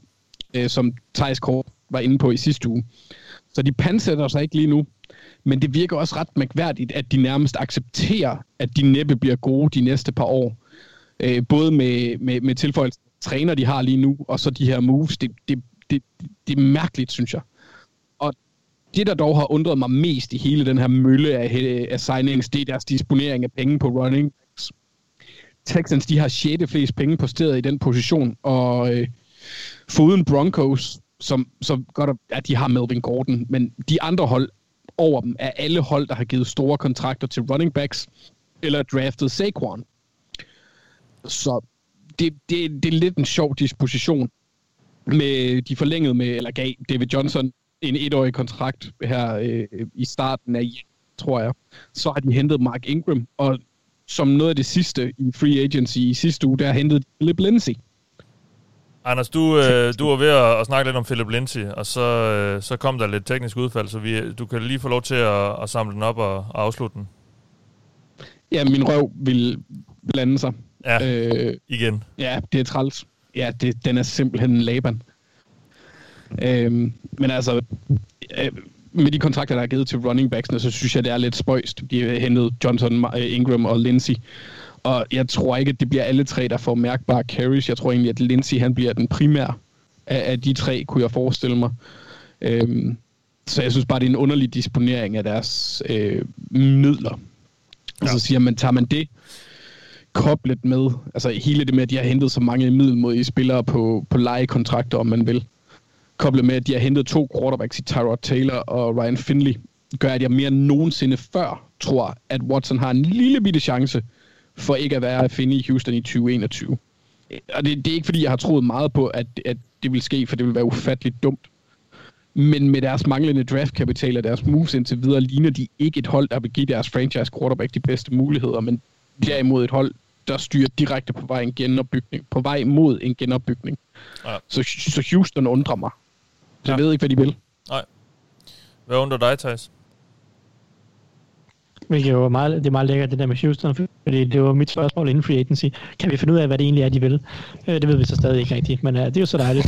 øh, som Thijs Kort var inde på i sidste uge. Så de pansætter sig ikke lige nu. Men det virker også ret mærkværdigt, at de nærmest accepterer, at de næppe bliver gode de næste par år. Øh, både med, med, med tilføjelse træner, de har lige nu, og så de her moves. Det, det, det, det er mærkeligt, synes jeg. Og det, der dog har undret mig mest i hele den her mølle af, af signings, det er deres disponering af penge på running. Texans, de har 6. flest penge på stedet i den position, og øh, foruden Broncos, som som godt at de har Melvin Gordon, men de andre hold over dem er alle hold, der har givet store kontrakter til running backs, eller draftet Saquon. Så det, det, det er lidt en sjov disposition. Med, de forlængede med, eller gav David Johnson en etårig kontrakt her øh, i starten af tror jeg. Så har de hentet Mark Ingram, og som noget af det sidste i free agency i sidste uge, der hentede Philip Lindsay. Anders, du, øh, du var ved at, at snakke lidt om Philip Lindsay, og så, øh, så kom der lidt teknisk udfald, så vi, du kan lige få lov til at, at samle den op og, og afslutte den. Ja, min røv vil blande sig. Ja, øh, igen. Ja, det er træls. Ja, det, den er simpelthen en laban. Øh, men altså, øh, med de kontrakter, der er givet til running backsene, så synes jeg, det er lidt spøjst. De har hentet Johnson, Ingram og Lindsay. Og jeg tror ikke, at det bliver alle tre, der får mærkbare carries. Jeg tror egentlig, at Lindsay han bliver den primære af, af de tre, kunne jeg forestille mig. Øhm, så jeg synes bare, det er en underlig disponering af deres øh, midler. Og så siger man, tager man det koblet med, altså hele det med, at de har hentet så mange middelmodige spillere på, på lejekontrakter, om man vil, koblet med, at de har hentet to quarterbacks i Tyrod Taylor og Ryan Finley, gør, at jeg mere end nogensinde før tror, at Watson har en lille bitte chance for ikke at være at finde i Houston i 2021. Og det, det er ikke, fordi jeg har troet meget på, at, at det vil ske, for det vil være ufatteligt dumt. Men med deres manglende draftkapital og deres moves indtil videre, ligner de ikke et hold, der vil give deres franchise quarterback de bedste muligheder, men derimod et hold, der styrer direkte på vej, en genopbygning, på vej mod en genopbygning. Ja. Så, så Houston undrer mig. Så jeg ja. ved ikke, hvad de vil. Nej. Hvad undrer dig, Thijs? Hvilket jo meget, det er meget lækkert, det der med Houston, fordi det var mit spørgsmål inden free agency. Kan vi finde ud af, hvad det egentlig er, de vil? Uh, det ved vi så stadig ikke rigtigt, men uh, det er jo så dejligt.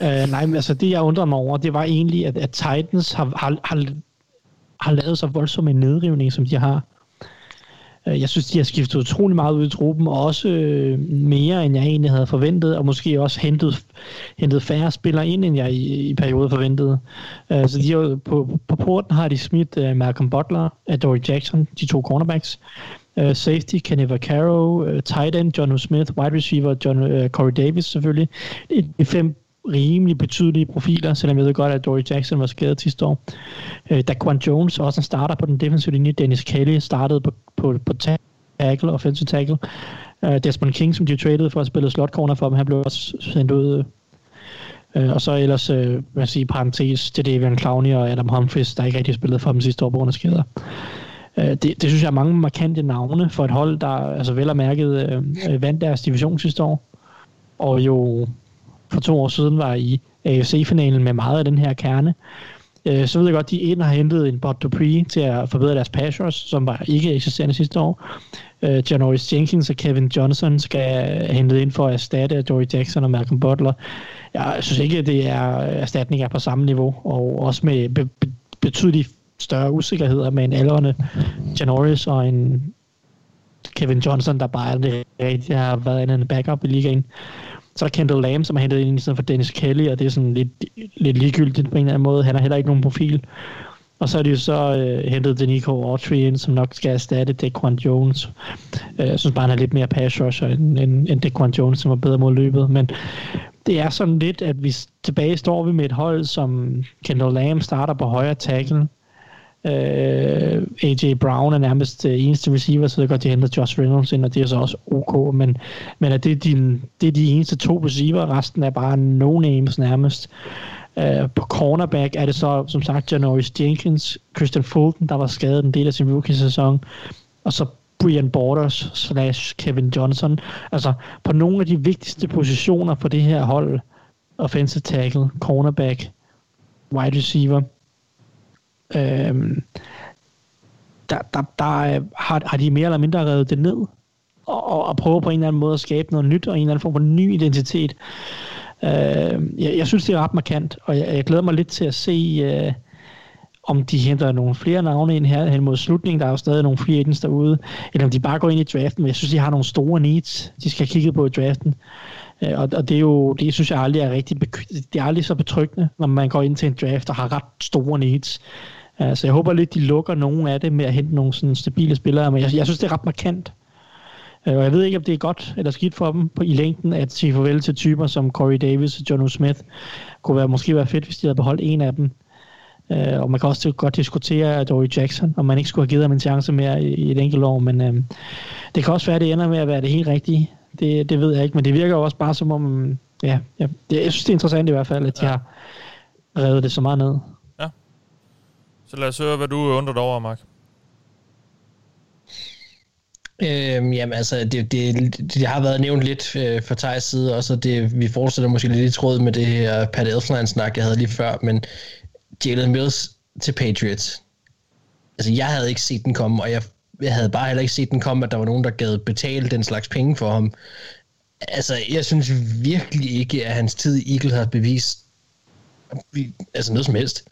uh, nej, men altså det, jeg undrer mig over, det var egentlig, at, at Titans har, har, har, har lavet så voldsom en nedrivning, som de har. Øh, jeg synes, de har skiftet utrolig meget ud i truppen, og også øh, mere, end jeg egentlig havde forventet, og måske også hentet, hentet færre spillere ind, end jeg i, i perioden forventede. Øh, så de har, på, på porten har de smidt uh, Malcolm Butler, Dory Jackson, de to cornerbacks, safety, Kenny Vaccaro, tight end, John Smith, wide receiver, John, Corey Davis selvfølgelig. De fem rimelig betydelige profiler, selvom jeg ved godt, at Dory Jackson var skadet sidste år. Øh, Daquan Jones, også en starter på den defensive linje. Dennis Kelly startede på, på, på tackle, offensive tackle. Øh, Desmond King, som de traded for at spille slot corner for dem, han blev også sendt ud. Øh, og så ellers, øh, hvad siger, parentes, til Davian Clowney og Adam Humphries, der ikke rigtig spillede for dem sidste år på grund af skader. Øh, det, det synes jeg er mange markante navne for et hold, der altså vel og mærket øh, vandt deres division sidste år. Og jo for to år siden var i AFC-finalen med meget af den her kerne. Øh, så ved jeg godt, at de ind har hentet en Bot Dupree til at forbedre deres passers, som var ikke eksisterende sidste år. Øh, Janoris Jenkins og Kevin Johnson skal hentet ind for at erstatte Dory Jackson og Malcolm Butler. Jeg synes ikke, at det er erstatninger på samme niveau, og også med be- be- betydeligt større usikkerheder med en aldrende Janoris og en Kevin Johnson, der bare aldrig rigtig har været en backup i ligaen. Så er der Kendall Lamb, som er hentet ind i stedet for Dennis Kelly, og det er sådan lidt, lidt ligegyldigt på en eller anden måde. Han har heller ikke nogen profil. Og så er de jo så øh, hentet Denico Autry ind, som nok skal erstatte Dequan Jones. Øh, jeg synes bare, han er lidt mere pass rusher end, end, end Dequan Jones, som var bedre mod løbet. Men det er sådan lidt, at vi tilbage står vi med et hold, som Kendall Lamb starter på højre tackle. Øh, AJ Brown er nærmest øh, eneste receiver, så det godt, de henter Josh Reynolds ind, og det er så også ok, men, men at det, er din, det er de eneste to receiver, resten er bare no-names nærmest. Øh, på cornerback er det så, som sagt, Janoris Jenkins, Christian Fulton, der var skadet en del af sin rookie-sæson, og så Brian Borders slash Kevin Johnson. Altså, på nogle af de vigtigste positioner for det her hold, offensive tackle, cornerback, wide receiver – Øhm, der, der, der øh, har, har de mere eller mindre revet det ned, og, og, og prøver på en eller anden måde at skabe noget nyt, og en eller anden form for ny identitet. Øh, jeg, jeg synes, det er ret markant, og jeg, jeg glæder mig lidt til at se, øh, om de henter nogle flere navne ind her hen mod slutningen, der er jo stadig nogle free agents derude, eller om de bare går ind i draften, men jeg synes, de har nogle store needs, de skal kigge på i draften. Øh, og, og det er jo, det synes jeg aldrig er rigtig, det er aldrig så betryggende, når man går ind til en draft og har ret store needs. Uh, så jeg håber lidt, de lukker nogle af det med at hente nogle sådan stabile spillere, men jeg, jeg synes, det er ret markant. Uh, og jeg ved ikke, om det er godt eller skidt for dem på, i længden at sige farvel til typer som Corey Davis og John Smith. Det kunne være, måske være fedt, hvis de havde beholdt en af dem. Uh, og man kan også godt diskutere Dory Jackson, om man ikke skulle have givet ham en chance mere i, et enkelt år, men uh, det kan også være, at det ender med at være det helt rigtige. Det, det ved jeg ikke, men det virker jo også bare som om, ja, ja det, jeg synes, det er interessant i hvert fald, at de har revet det så meget ned. Så lad os høre, hvad du undrer dig over, Mark. Øhm, jamen altså, det, det, det har været nævnt lidt øh, fra Thijs side, og så det, vi fortsætter måske lidt i tråd med det her Pat Elfline-snak, jeg havde lige før, men Jalen Mills til Patriots. Altså, jeg havde ikke set den komme, og jeg jeg havde bare heller ikke set den komme, at der var nogen, der gad betale den slags penge for ham. Altså, jeg synes virkelig ikke, at hans tid i Eagle har bevist altså noget som helst.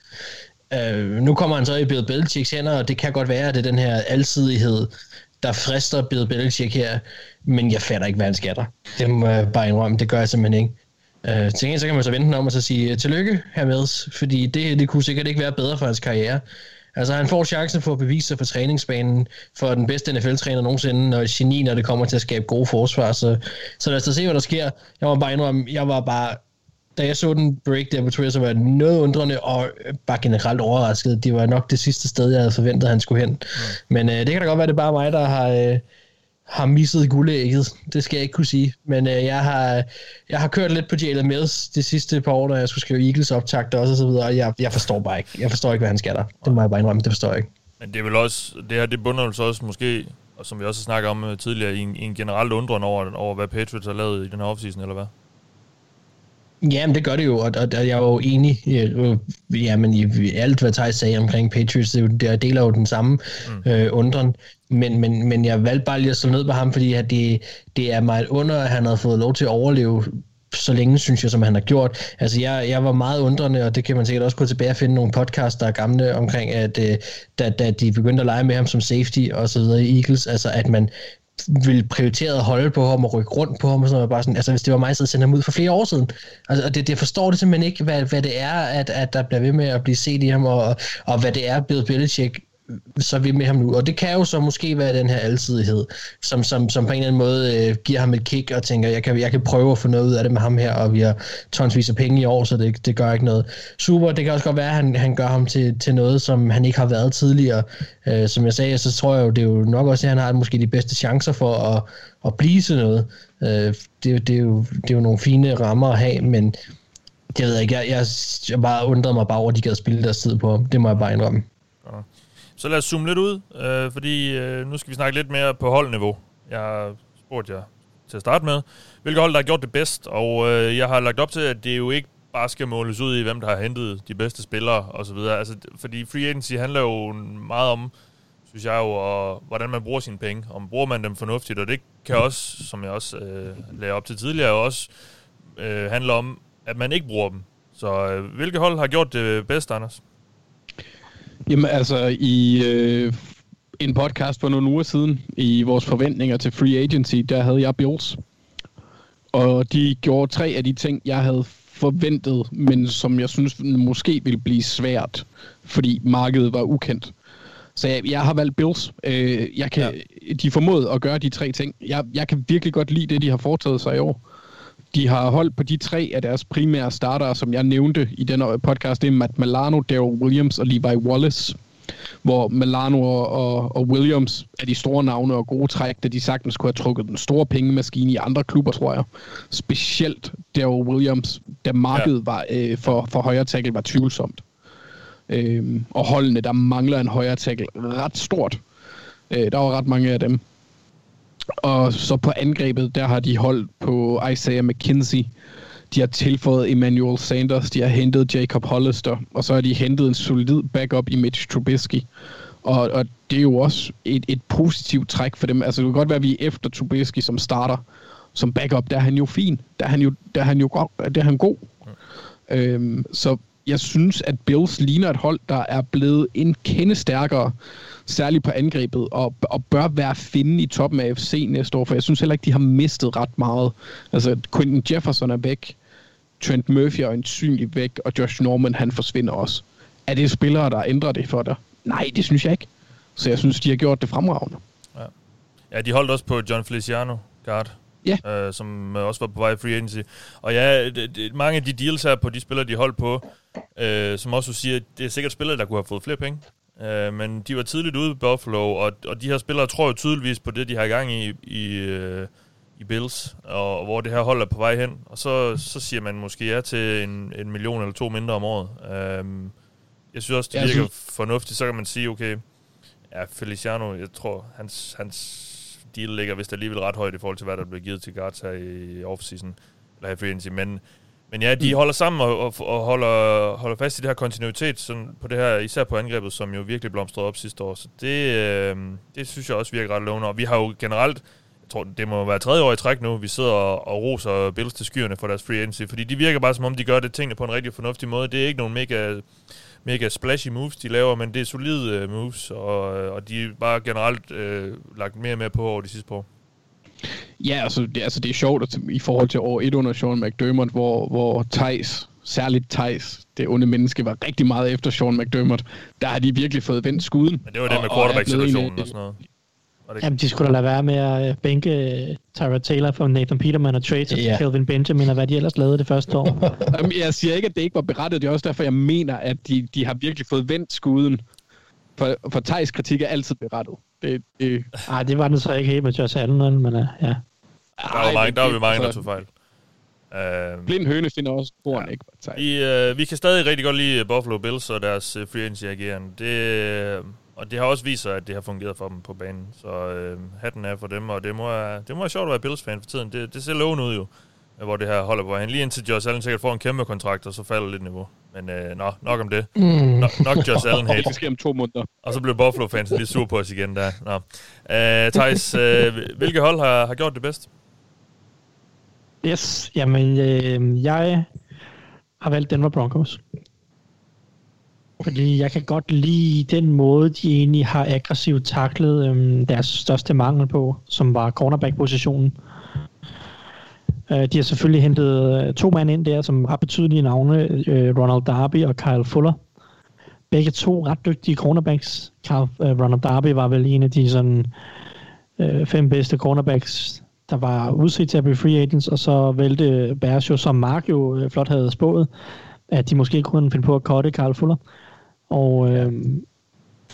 Øh, nu kommer han så i Bill Belichicks hænder, og det kan godt være, at det er den her alsidighed, der frister Bill Belichick her, men jeg fatter ikke, hvad han skatter. Det må jeg bare indrømme, det gør jeg simpelthen ikke. Øh, til gengæld så kan man så vente om og så sige, øh, tillykke hermed, fordi det, det kunne sikkert ikke være bedre for hans karriere. Altså han får chancen for at bevise sig på træningsbanen for den bedste NFL-træner nogensinde, og geni, når det kommer til at skabe gode forsvar. Så, så lad os da se, hvad der sker. Jeg var bare indrømme, jeg var bare da jeg så den break der på Twitter, så var jeg noget undrende og bare generelt overrasket. Det var nok det sidste sted, jeg havde forventet, at han skulle hen. Mm. Men øh, det kan da godt være, det er bare mig, der har, øh, har misset guldægget. Det skal jeg ikke kunne sige. Men øh, jeg, har, jeg har kørt lidt på Jalen Mills de sidste par år, når jeg skulle skrive Eagles optakt også, og så videre, jeg, jeg forstår bare ikke. Jeg forstår ikke, hvad han skal der. Det må jeg bare indrømme, det forstår jeg ikke. Men det er vel også, det her, det bunder så også måske, og som vi også har snakket om øh, tidligere, i en, i en generelt undren over, over, hvad Patriots har lavet i den her offseason, eller hvad? Jamen, det gør det jo, og, og, og jeg er jo enig jamen, i alt, hvad Thijs sagde omkring Patriots. Det, det deler jo den samme mm. øh, undren. Men, men, men jeg valgte bare lige at slå ned på ham, fordi at det, det er meget under, at han havde fået lov til at overleve så længe, synes jeg, som han har gjort. Altså, jeg, jeg var meget undrende, og det kan man sikkert også gå tilbage og finde nogle podcasts, der er gamle omkring, at øh, da, da de begyndte at lege med ham som safety og så videre i Eagles, altså at man ville prioritere at holde på ham og rykke rundt på ham og sådan noget. Bare sådan, altså hvis det var mig, så sendte ham ud for flere år siden. Altså, og det, det forstår det simpelthen ikke, hvad, hvad det er, at, at der bliver ved med at blive set i ham, og, og hvad det er, Bill Belichick så vi med ham nu. Og det kan jo så måske være den her alsidighed, som, som, som på en eller anden måde øh, giver ham et kick og tænker, jeg kan, jeg kan prøve at få noget ud af det med ham her, og vi har tonsvis af penge i år, så det, det gør ikke noget. Super, det kan også godt være, at han, han gør ham til, til noget, som han ikke har været tidligere. Øh, som jeg sagde, så tror jeg jo, det er jo nok også, at han har måske de bedste chancer for at, at blive til noget. Øh, det, det, er jo, det er jo nogle fine rammer at have, men jeg ved ikke, jeg, jeg, jeg bare undrede mig bare over, at de gad spille deres tid på ham. Det må jeg bare indrømme. Så lad os zoome lidt ud, øh, fordi øh, nu skal vi snakke lidt mere på holdniveau. Jeg har spurgt jer til at starte med, hvilke hold, der har gjort det bedst, og øh, jeg har lagt op til, at det jo ikke bare skal måles ud i, hvem der har hentet de bedste spillere osv. Altså, fordi free agency handler jo meget om, synes jeg jo, og hvordan man bruger sine penge. Om bruger man dem fornuftigt, og det kan også, som jeg også øh, lagde op til tidligere, også øh, handle om, at man ikke bruger dem. Så øh, hvilke hold har gjort det bedst, Anders? Jamen altså, i øh, en podcast for nogle uger siden, i vores forventninger til Free Agency, der havde jeg Bills. Og de gjorde tre af de ting, jeg havde forventet, men som jeg synes måske ville blive svært, fordi markedet var ukendt. Så jeg, jeg har valgt Bills. Øh, jeg kan, ja. De formåede at gøre de tre ting. Jeg, jeg kan virkelig godt lide det, de har foretaget sig i år. De har holdt på de tre af deres primære starter, som jeg nævnte i den podcast. Det er Matt Milano, Daryl Williams og Levi Wallace. Hvor Milano og, og Williams er de store navne og gode træk, da de sagtens kunne have trukket den store pengemaskine i andre klubber, tror jeg. Specielt Daryl Williams, da markedet ja. var, øh, for, for højre tackle var tvivlsomt. Øhm, og holdene, der mangler en højre tackle ret stort. Øh, der var ret mange af dem. Og så på angrebet, der har de holdt på Isaiah McKinsey. De har tilføjet Emmanuel Sanders, de har hentet Jacob Hollister, og så har de hentet en solid backup i Mitch Trubisky. Og, og det er jo også et, et positivt træk for dem. Altså det kan godt være, at vi er efter Trubisky som starter. Som backup, der er han jo fin. Der er han jo, der er han jo godt, der er han god. Mm. Øhm, så jeg synes, at Bills ligner et hold, der er blevet en kende stærkere, særligt på angrebet, og, og bør være finde i toppen af AFC næste år, for jeg synes heller ikke, de har mistet ret meget. Altså, Quentin Jefferson er væk, Trent Murphy er øjensynligt væk, og Josh Norman, han forsvinder også. Er det spillere, der ændrer det for dig? Nej, det synes jeg ikke. Så jeg synes, de har gjort det fremragende. Ja, ja de holdt også på John Feliciano, guard. Ja. Øh, som også var på vej i free agency. Og ja, det, det, mange af de deals her på de spillere, de holdt på, øh, som også siger, det er sikkert spillere, der kunne have fået flere penge. Øh, men de var tidligt ude i Buffalo, og, og de her spillere tror jo tydeligvis på det, de har i gang i, i, øh, i Bills, og, og hvor det her hold er på vej hen. Og så, så siger man måske ja til en, en million eller to mindre om året. Øh, jeg synes også, det virker synes... fornuftigt. Så kan man sige, okay, ja, Feliciano, jeg tror, hans, hans deal ligger vist alligevel ret højt i forhold til, hvad der blev givet til guards her i offseason, eller her agency. Men, men ja, de mm. holder sammen og, og, og holder, holder fast i det her kontinuitet sådan på det her, især på angrebet, som jo virkelig blomstrede op sidste år. Så det, øh, det synes jeg også virker ret lovende. Og vi har jo generelt, jeg tror, det må være tredje år i træk nu, vi sidder og, og roser Bills til skyerne for deres free agency, fordi de virker bare som om, de gør det tingene på en rigtig fornuftig måde. Det er ikke nogen mega mega splashy moves, de laver, men det er solide uh, moves, og, og de er bare generelt uh, lagt mere mere på over de sidste par år. Ja, altså det, altså det er sjovt at, i forhold til år 1 under Sean McDermott, hvor, hvor Thijs, særligt Thijs, det onde menneske, var rigtig meget efter Sean McDermott. Der har de virkelig fået vendt skuden. Men det var det med quarterback-situationen og sådan noget. Det... Jamen, de skulle da lade være med at øh, bænke øh, Tyra Taylor for Nathan Peterman og trade til yeah. Kelvin Benjamin og hvad de ellers lavede det første år. Jamen, jeg siger ikke, at det ikke var berettet. Det er også derfor, jeg mener, at de, de har virkelig fået vendt skuden. For, for Thijs kritik er altid berettet. Det, det... Ej, det var den så ikke helt med Josh Allen, men uh, ja. Der var, mange, der var vi mange, der tog fejl. Uh, Blind høne finder også foran, ja. ikke? Vi, uh, vi kan stadig rigtig godt lide Buffalo Bills og deres uh, free agency agerende. Det, uh, og det har også vist sig, at det har fungeret for dem på banen. Så øh, hatten er for dem, og det må, det må være sjovt at være Bills-fan for tiden. Det, det ser lovende ud jo, hvor det her holder på. Han lige indtil Josh Allen sikkert får en kæmpe kontrakt, og så falder lidt niveau. Men øh, nå, nok om det. Mm. No, nok Josh Allen hate. Det sker om to måneder. Og så bliver Buffalo-fans lige sur på os igen der. Nå. Øh, Thijs, øh, hvilke hold har, har gjort det bedst? Yes, jamen øh, jeg har valgt Denver Broncos. Fordi jeg kan godt lide den måde, de egentlig har aggressivt taklet øhm, deres største mangel på, som var cornerback-positionen. Øh, Øh, de har selvfølgelig hentet øh, to mænd ind der, som ret betydelige navne, øh, Ronald Darby og Kyle Fuller. Begge to ret dygtige cornerbacks. Kyle, øh, Ronald Darby var vel en af de sådan, øh, fem bedste cornerbacks, der var udset til at blive free agents, og så vælte Bears jo, som Mark jo øh, flot havde spået, at de måske kunne finde på at cutte Kyle Fuller. Og øh,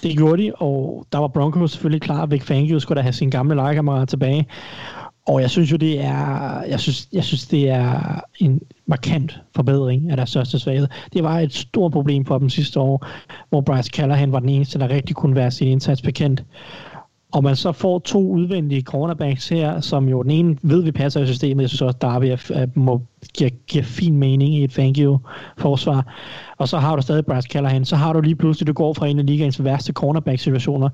det gjorde de, og der var Broncos selvfølgelig klar. Vic Fangio skulle da have sin gamle legekammerat tilbage. Og jeg synes jo, det er, jeg synes, jeg synes, det er en markant forbedring af deres største svaghed. Det var et stort problem for dem sidste år, hvor Bryce Callahan var den eneste, der rigtig kunne være sin indsats bekendt. Og man så får to udvendige cornerbacks her, som jo den ene ved, vi passer i systemet. Jeg synes også, Darby er, må, giver, giver fin mening i et thank you-forsvar. Og så har du stadig Bryce Callahan. Så har du lige pludselig, du går fra en af ligaens værste cornerback-situationer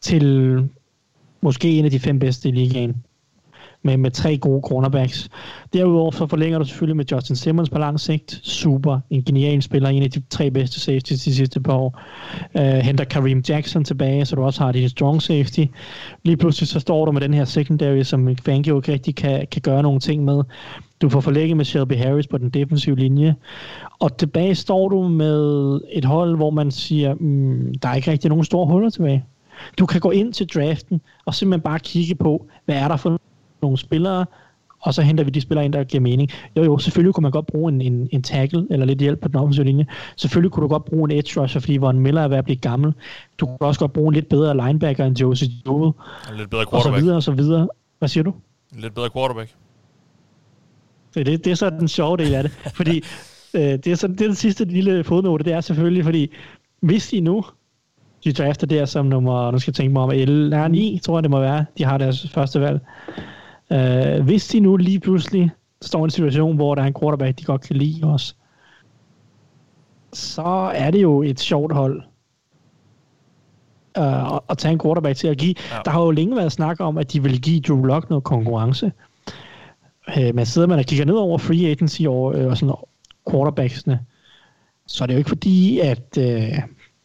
til måske en af de fem bedste i ligaen med, med tre gode cornerbacks. Derudover så forlænger du selvfølgelig med Justin Simmons på lang sigt. Super. En genial spiller. En af de tre bedste safeties de sidste par år. Uh, henter Kareem Jackson tilbage, så du også har din strong safety. Lige pludselig så står du med den her secondary, som Fangio ikke rigtig kan, kan gøre nogle ting med. Du får forlænget med Shelby Harris på den defensive linje. Og tilbage står du med et hold, hvor man siger, mm, der er ikke rigtig nogen store huller tilbage. Du kan gå ind til draften og simpelthen bare kigge på, hvad er der for nogle spillere, og så henter vi de spillere ind, der giver mening. Jo, jo, selvfølgelig kunne man godt bruge en, en, en tackle, eller lidt hjælp på den offensive linje. Selvfølgelig kunne du godt bruge en edge rusher, fordi Von Miller er ved at blive gammel. Du kunne også godt bruge en lidt bedre linebacker end Josie Jewell. En lidt bedre quarterback. Og så videre, og så videre. Hvad siger du? En lidt bedre quarterback. Så det, det er så den sjove del af det. Fordi øh, det, er så, det er den sidste lille fodnote, det er selvfølgelig, fordi hvis de nu de drafter der som nummer, nu skal jeg tænke mig om, 11, 9, tror jeg det må være, de har deres første valg. Uh, hvis de nu lige pludselig står i en situation, hvor der er en quarterback, de godt kan lide også, så er det jo et sjovt hold uh, at tage en quarterback til at give. Ja. Der har jo længe været snak om, at de vil give Drew Lock noget konkurrence. Uh, man sidder man og kigger ned over free agency og, uh, og sådan quarterbacksene. så er det jo ikke fordi, at øh,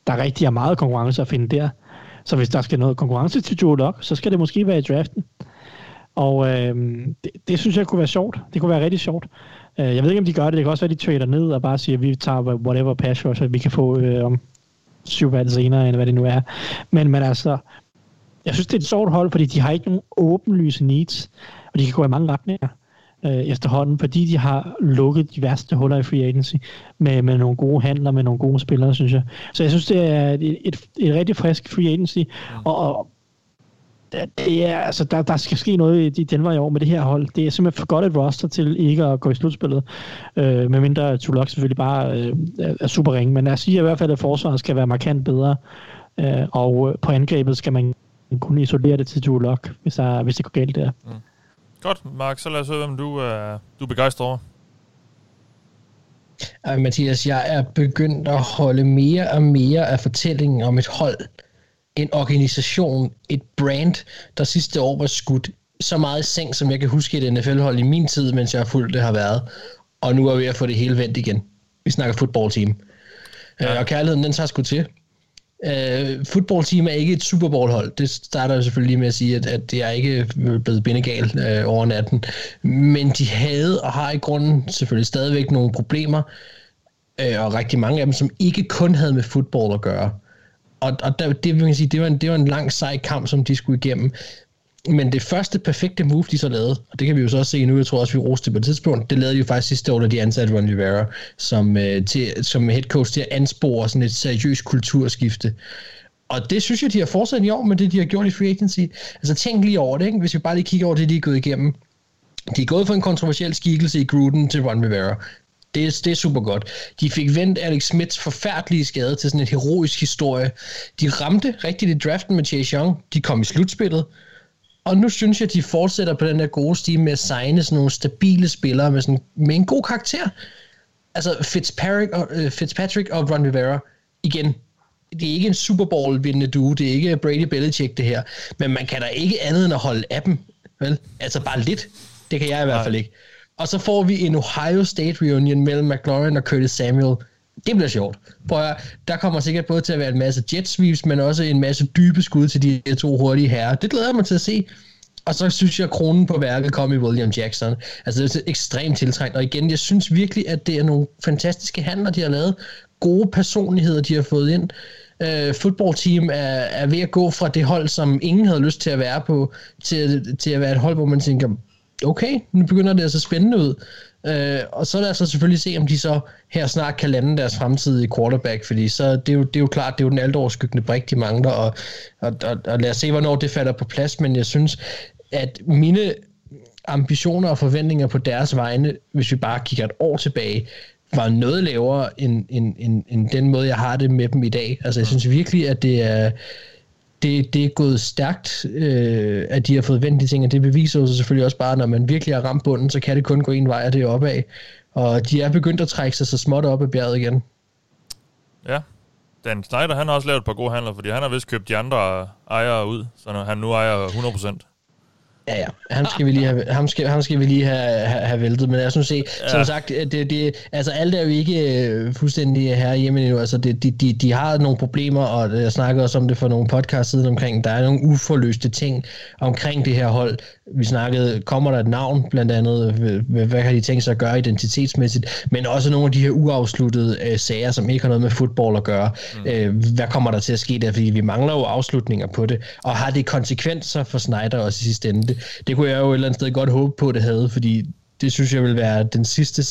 der rigtig er meget konkurrence at finde der. Så hvis der skal noget konkurrence til Joe Lock, så skal det måske være i draften. Og øh, det, det synes jeg kunne være sjovt. Det kunne være rigtig sjovt. Øh, jeg ved ikke, om de gør det. Det kan også være, at de trader ned og bare siger, at vi tager whatever pass så vi kan få øh, om syv valg senere, eller hvad det nu er. Men, men altså, jeg synes, det er et sjovt hold, fordi de har ikke nogen åbenlyse needs, og de kan gå i mange retninger øh, efterhånden, fordi de har lukket de værste huller i free agency med, med nogle gode handler, med nogle gode spillere, synes jeg. Så jeg synes, det er et, et, et rigtig frisk free agency, og, og det er, altså, der, der skal ske noget i Denver i år med det her hold. Det er simpelthen for godt et roster til ikke at gå i slutspillet. Øh, medmindre Tulok selvfølgelig bare øh, er super ringe. Men jeg siger i hvert fald, at forsvaret skal være markant bedre. Øh, og på angrebet skal man kunne isolere det til Tulok, hvis, der, hvis det går galt der. Mm. Godt, Mark. Så lad os høre, hvem du, er, du er begejstret over. Ej, Mathias, jeg er begyndt at holde mere og mere af fortællingen om et hold, en organisation, et brand, der sidste år var skudt så meget i seng, som jeg kan huske et NFL-hold i min tid, mens jeg har fulgt det har været. Og nu er vi ved at få det hele vendt igen. Vi snakker fodboldteam. Ja. Øh, og kærligheden, den tager sgu til. Uh, fodboldteam er ikke et Super Bowl-hold. Det starter jeg selvfølgelig med at sige, at, at det er ikke blevet bindegal uh, over natten. Men de havde og har i grunden selvfølgelig stadigvæk nogle problemer, uh, og rigtig mange af dem, som ikke kun havde med fodbold at gøre og, og der, det, vil man sige, det, var en, det var en lang sej kamp, som de skulle igennem. Men det første perfekte move, de så lavede, og det kan vi jo så også se nu, jeg tror også, vi roste det på et tidspunkt, det lavede de jo faktisk sidste år, da de ansatte Ron Rivera som, øh, til, som head coach til at anspore sådan et seriøst kulturskifte. Og det synes jeg, de har fortsat i år med det, de har gjort i free agency. Altså tænk lige over det, ikke? hvis vi bare lige kigger over det, de er gået igennem. De er gået fra en kontroversiel skikkelse i Gruden til Ron Rivera. Det, er, det er super godt. De fik vendt Alex Smiths forfærdelige skade til sådan en heroisk historie. De ramte rigtigt i draften med Chase Young. De kom i slutspillet. Og nu synes jeg, de fortsætter på den der gode stime med at signe sådan nogle stabile spillere med, sådan, med en god karakter. Altså Fitzpatrick og, uh, Fitzpatrick og Ron Rivera, igen, det er ikke en Super Bowl vindende duo, det er ikke Brady Belichick det her, men man kan da ikke andet end at holde af dem, vel? Altså bare lidt. Det kan jeg i hvert fald ikke. Og så får vi en Ohio State reunion mellem McLaurin og Curtis Samuel. Det bliver sjovt. Prøv at, der kommer sikkert både til at være en masse jet sweeps, men også en masse dybe skud til de to hurtige herrer. Det glæder jeg mig til at se. Og så synes jeg, at kronen på værket kom i William Jackson. Altså det er ekstremt tiltrængt. Og igen, jeg synes virkelig, at det er nogle fantastiske handler, de har lavet. Gode personligheder, de har fået ind. Uh, team er, er ved at gå fra det hold, som ingen havde lyst til at være på, til, til at være et hold, hvor man tænker, okay, nu begynder det at spændende ud. Øh, og så lad os så selvfølgelig se, om de så her snart kan lande deres fremtidige quarterback, fordi så det er jo, det er jo klart, det er jo den altoverskyggende brik, de mangler, og, og, og, og lad os se, hvornår det falder på plads, men jeg synes, at mine ambitioner og forventninger på deres vegne, hvis vi bare kigger et år tilbage, var noget lavere end, end, end, end den måde, jeg har det med dem i dag. Altså, jeg synes virkelig, at det er, det, det er gået stærkt, øh, at de har fået vendt de ting, og det beviser sig selvfølgelig også bare, når man virkelig har ramt bunden, så kan det kun gå en vej, og det er opad. Og de er begyndt at trække sig så småt op ad bjerget igen. Ja, Dan Snyder, han har også lavet et par gode handler, fordi han har vist købt de andre ejere ud, så han nu ejer 100%. Ja, ja. Ham skal vi lige have, ham skal, ham skal vi lige have, have, have væltet. Men jeg synes se, ja. som sagt, det, det, altså alt er jo ikke øh, fuldstændig her hjemme endnu. Altså det, de, de, de har nogle problemer, og jeg snakkede også om det for nogle podcast siden omkring, der er nogle uforløste ting omkring det her hold. Vi snakkede, kommer der et navn blandt andet, hvad, hvad har de tænkt sig at gøre identitetsmæssigt, men også nogle af de her uafsluttede øh, sager, som ikke har noget med fodbold at gøre. Mm. Øh, hvad kommer der til at ske der? Fordi vi mangler jo afslutninger på det, og har det konsekvenser for Snyder også i sidste ende? Det, kunne jeg jo et eller andet sted godt håbe på, det havde, fordi det synes jeg vil være den sidste,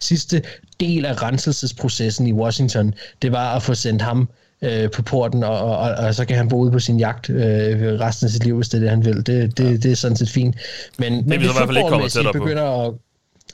sidste del af renselsesprocessen i Washington. Det var at få sendt ham øh, på porten, og, og, og, og så kan han bo ude på sin jagt øh, resten af sit liv, hvis det er det, han vil. Det, det, ja. det er sådan set fint. Men, det men det fodboldmæssigt begynder at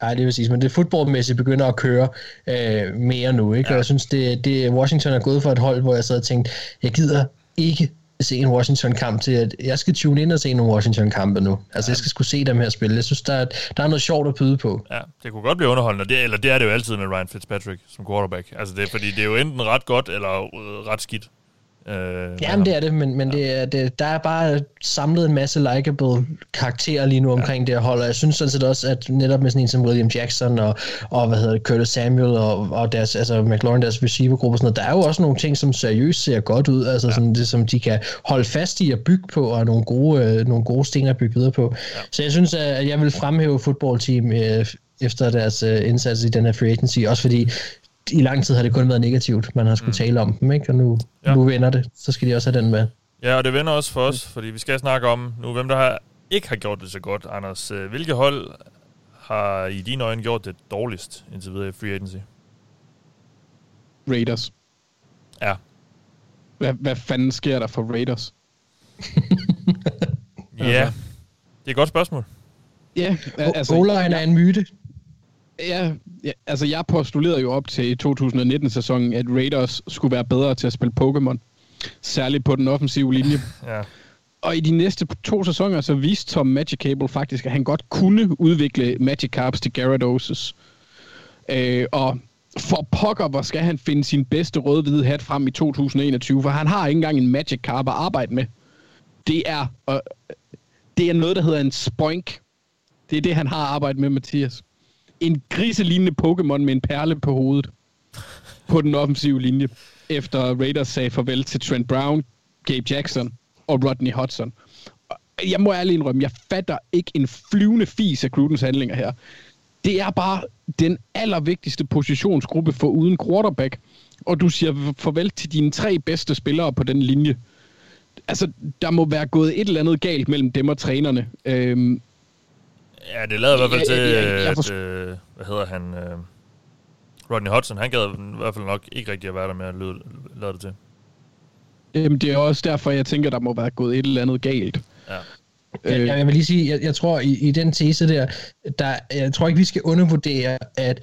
Nej, det vil sige, men det fodboldmæssigt begynder at køre øh, mere nu, ikke? Ja. Og jeg synes, det, det Washington er gået for et hold, hvor jeg sad og tænkte, jeg gider ikke se en Washington-kamp til, at jeg skal tune ind og se nogle Washington-kampe nu. Altså, ja. jeg skal skulle se dem her spille. Jeg synes, der er, der er noget sjovt at byde på. Ja, det kunne godt blive underholdende, det, eller det er det jo altid med Ryan Fitzpatrick som quarterback. Altså, det, fordi det er jo enten ret godt eller ret skidt. Øh, Jamen, det er det, men, men det er, det, der er bare samlet en masse likable karakterer lige nu omkring det her hold, og jeg synes sådan set også, at netop med sådan en som William Jackson og, og hvad hedder det, Curtis Samuel og, og deres, altså McLaurin, deres receivergruppe og sådan noget, der er jo også nogle ting, som seriøst ser godt ud, altså ja. sådan det, som de kan holde fast i og bygge på, og nogle gode, øh, nogle gode sten at bygge videre på. Ja. Så jeg synes, at jeg vil fremhæve fodboldteam øh, efter deres øh, indsats i den her free agency, også fordi i lang tid har det kun været negativt, man har skulle mm. tale om dem, ikke? og nu, ja. nu vender det, så skal de også have den med. Ja, og det vender også for os, fordi vi skal snakke om nu, hvem der har, ikke har gjort det så godt. Anders, øh, hvilke hold har i dine øjne gjort det dårligst indtil videre i free agency? Raiders. Ja. Hvad, hvad fanden sker der for Raiders? ja, det er et godt spørgsmål. Ja, altså... O-line er en myte. Ja, ja, altså jeg postulerede jo op til 2019-sæsonen, at Raiders skulle være bedre til at spille Pokémon. Særligt på den offensive linje. ja. Og i de næste to sæsoner, så viste Tom Magic Cable faktisk, at han godt kunne udvikle Magic Carps til Gyarados. Øh, og for pokker, hvor skal han finde sin bedste rød-hvide hat frem i 2021, for han har ikke engang en Magic Carp at arbejde med. Det er, øh, det er noget, der hedder en spoink. Det er det, han har arbejdet med, Mathias en griselignende Pokémon med en perle på hovedet på den offensive linje, efter Raiders sagde farvel til Trent Brown, Gabe Jackson og Rodney Hudson. Jeg må ærligt indrømme, jeg fatter ikke en flyvende fis af Grudens handlinger her. Det er bare den allervigtigste positionsgruppe for uden quarterback, og du siger farvel til dine tre bedste spillere på den linje. Altså, der må være gået et eller andet galt mellem dem og trænerne. Øhm, Ja, det lader i hvert fald til, ja, ja, ja, at, øh, hvad hedder han, øh, Rodney Hudson, han gad i hvert fald nok ikke rigtig at være der med at lade det til. Jamen, det er også derfor, jeg tænker, der må være gået et eller andet galt. Ja. Øh. Jeg, jeg vil lige sige, jeg, jeg tror i, i den tese der, der, jeg tror ikke, vi skal undervurdere, at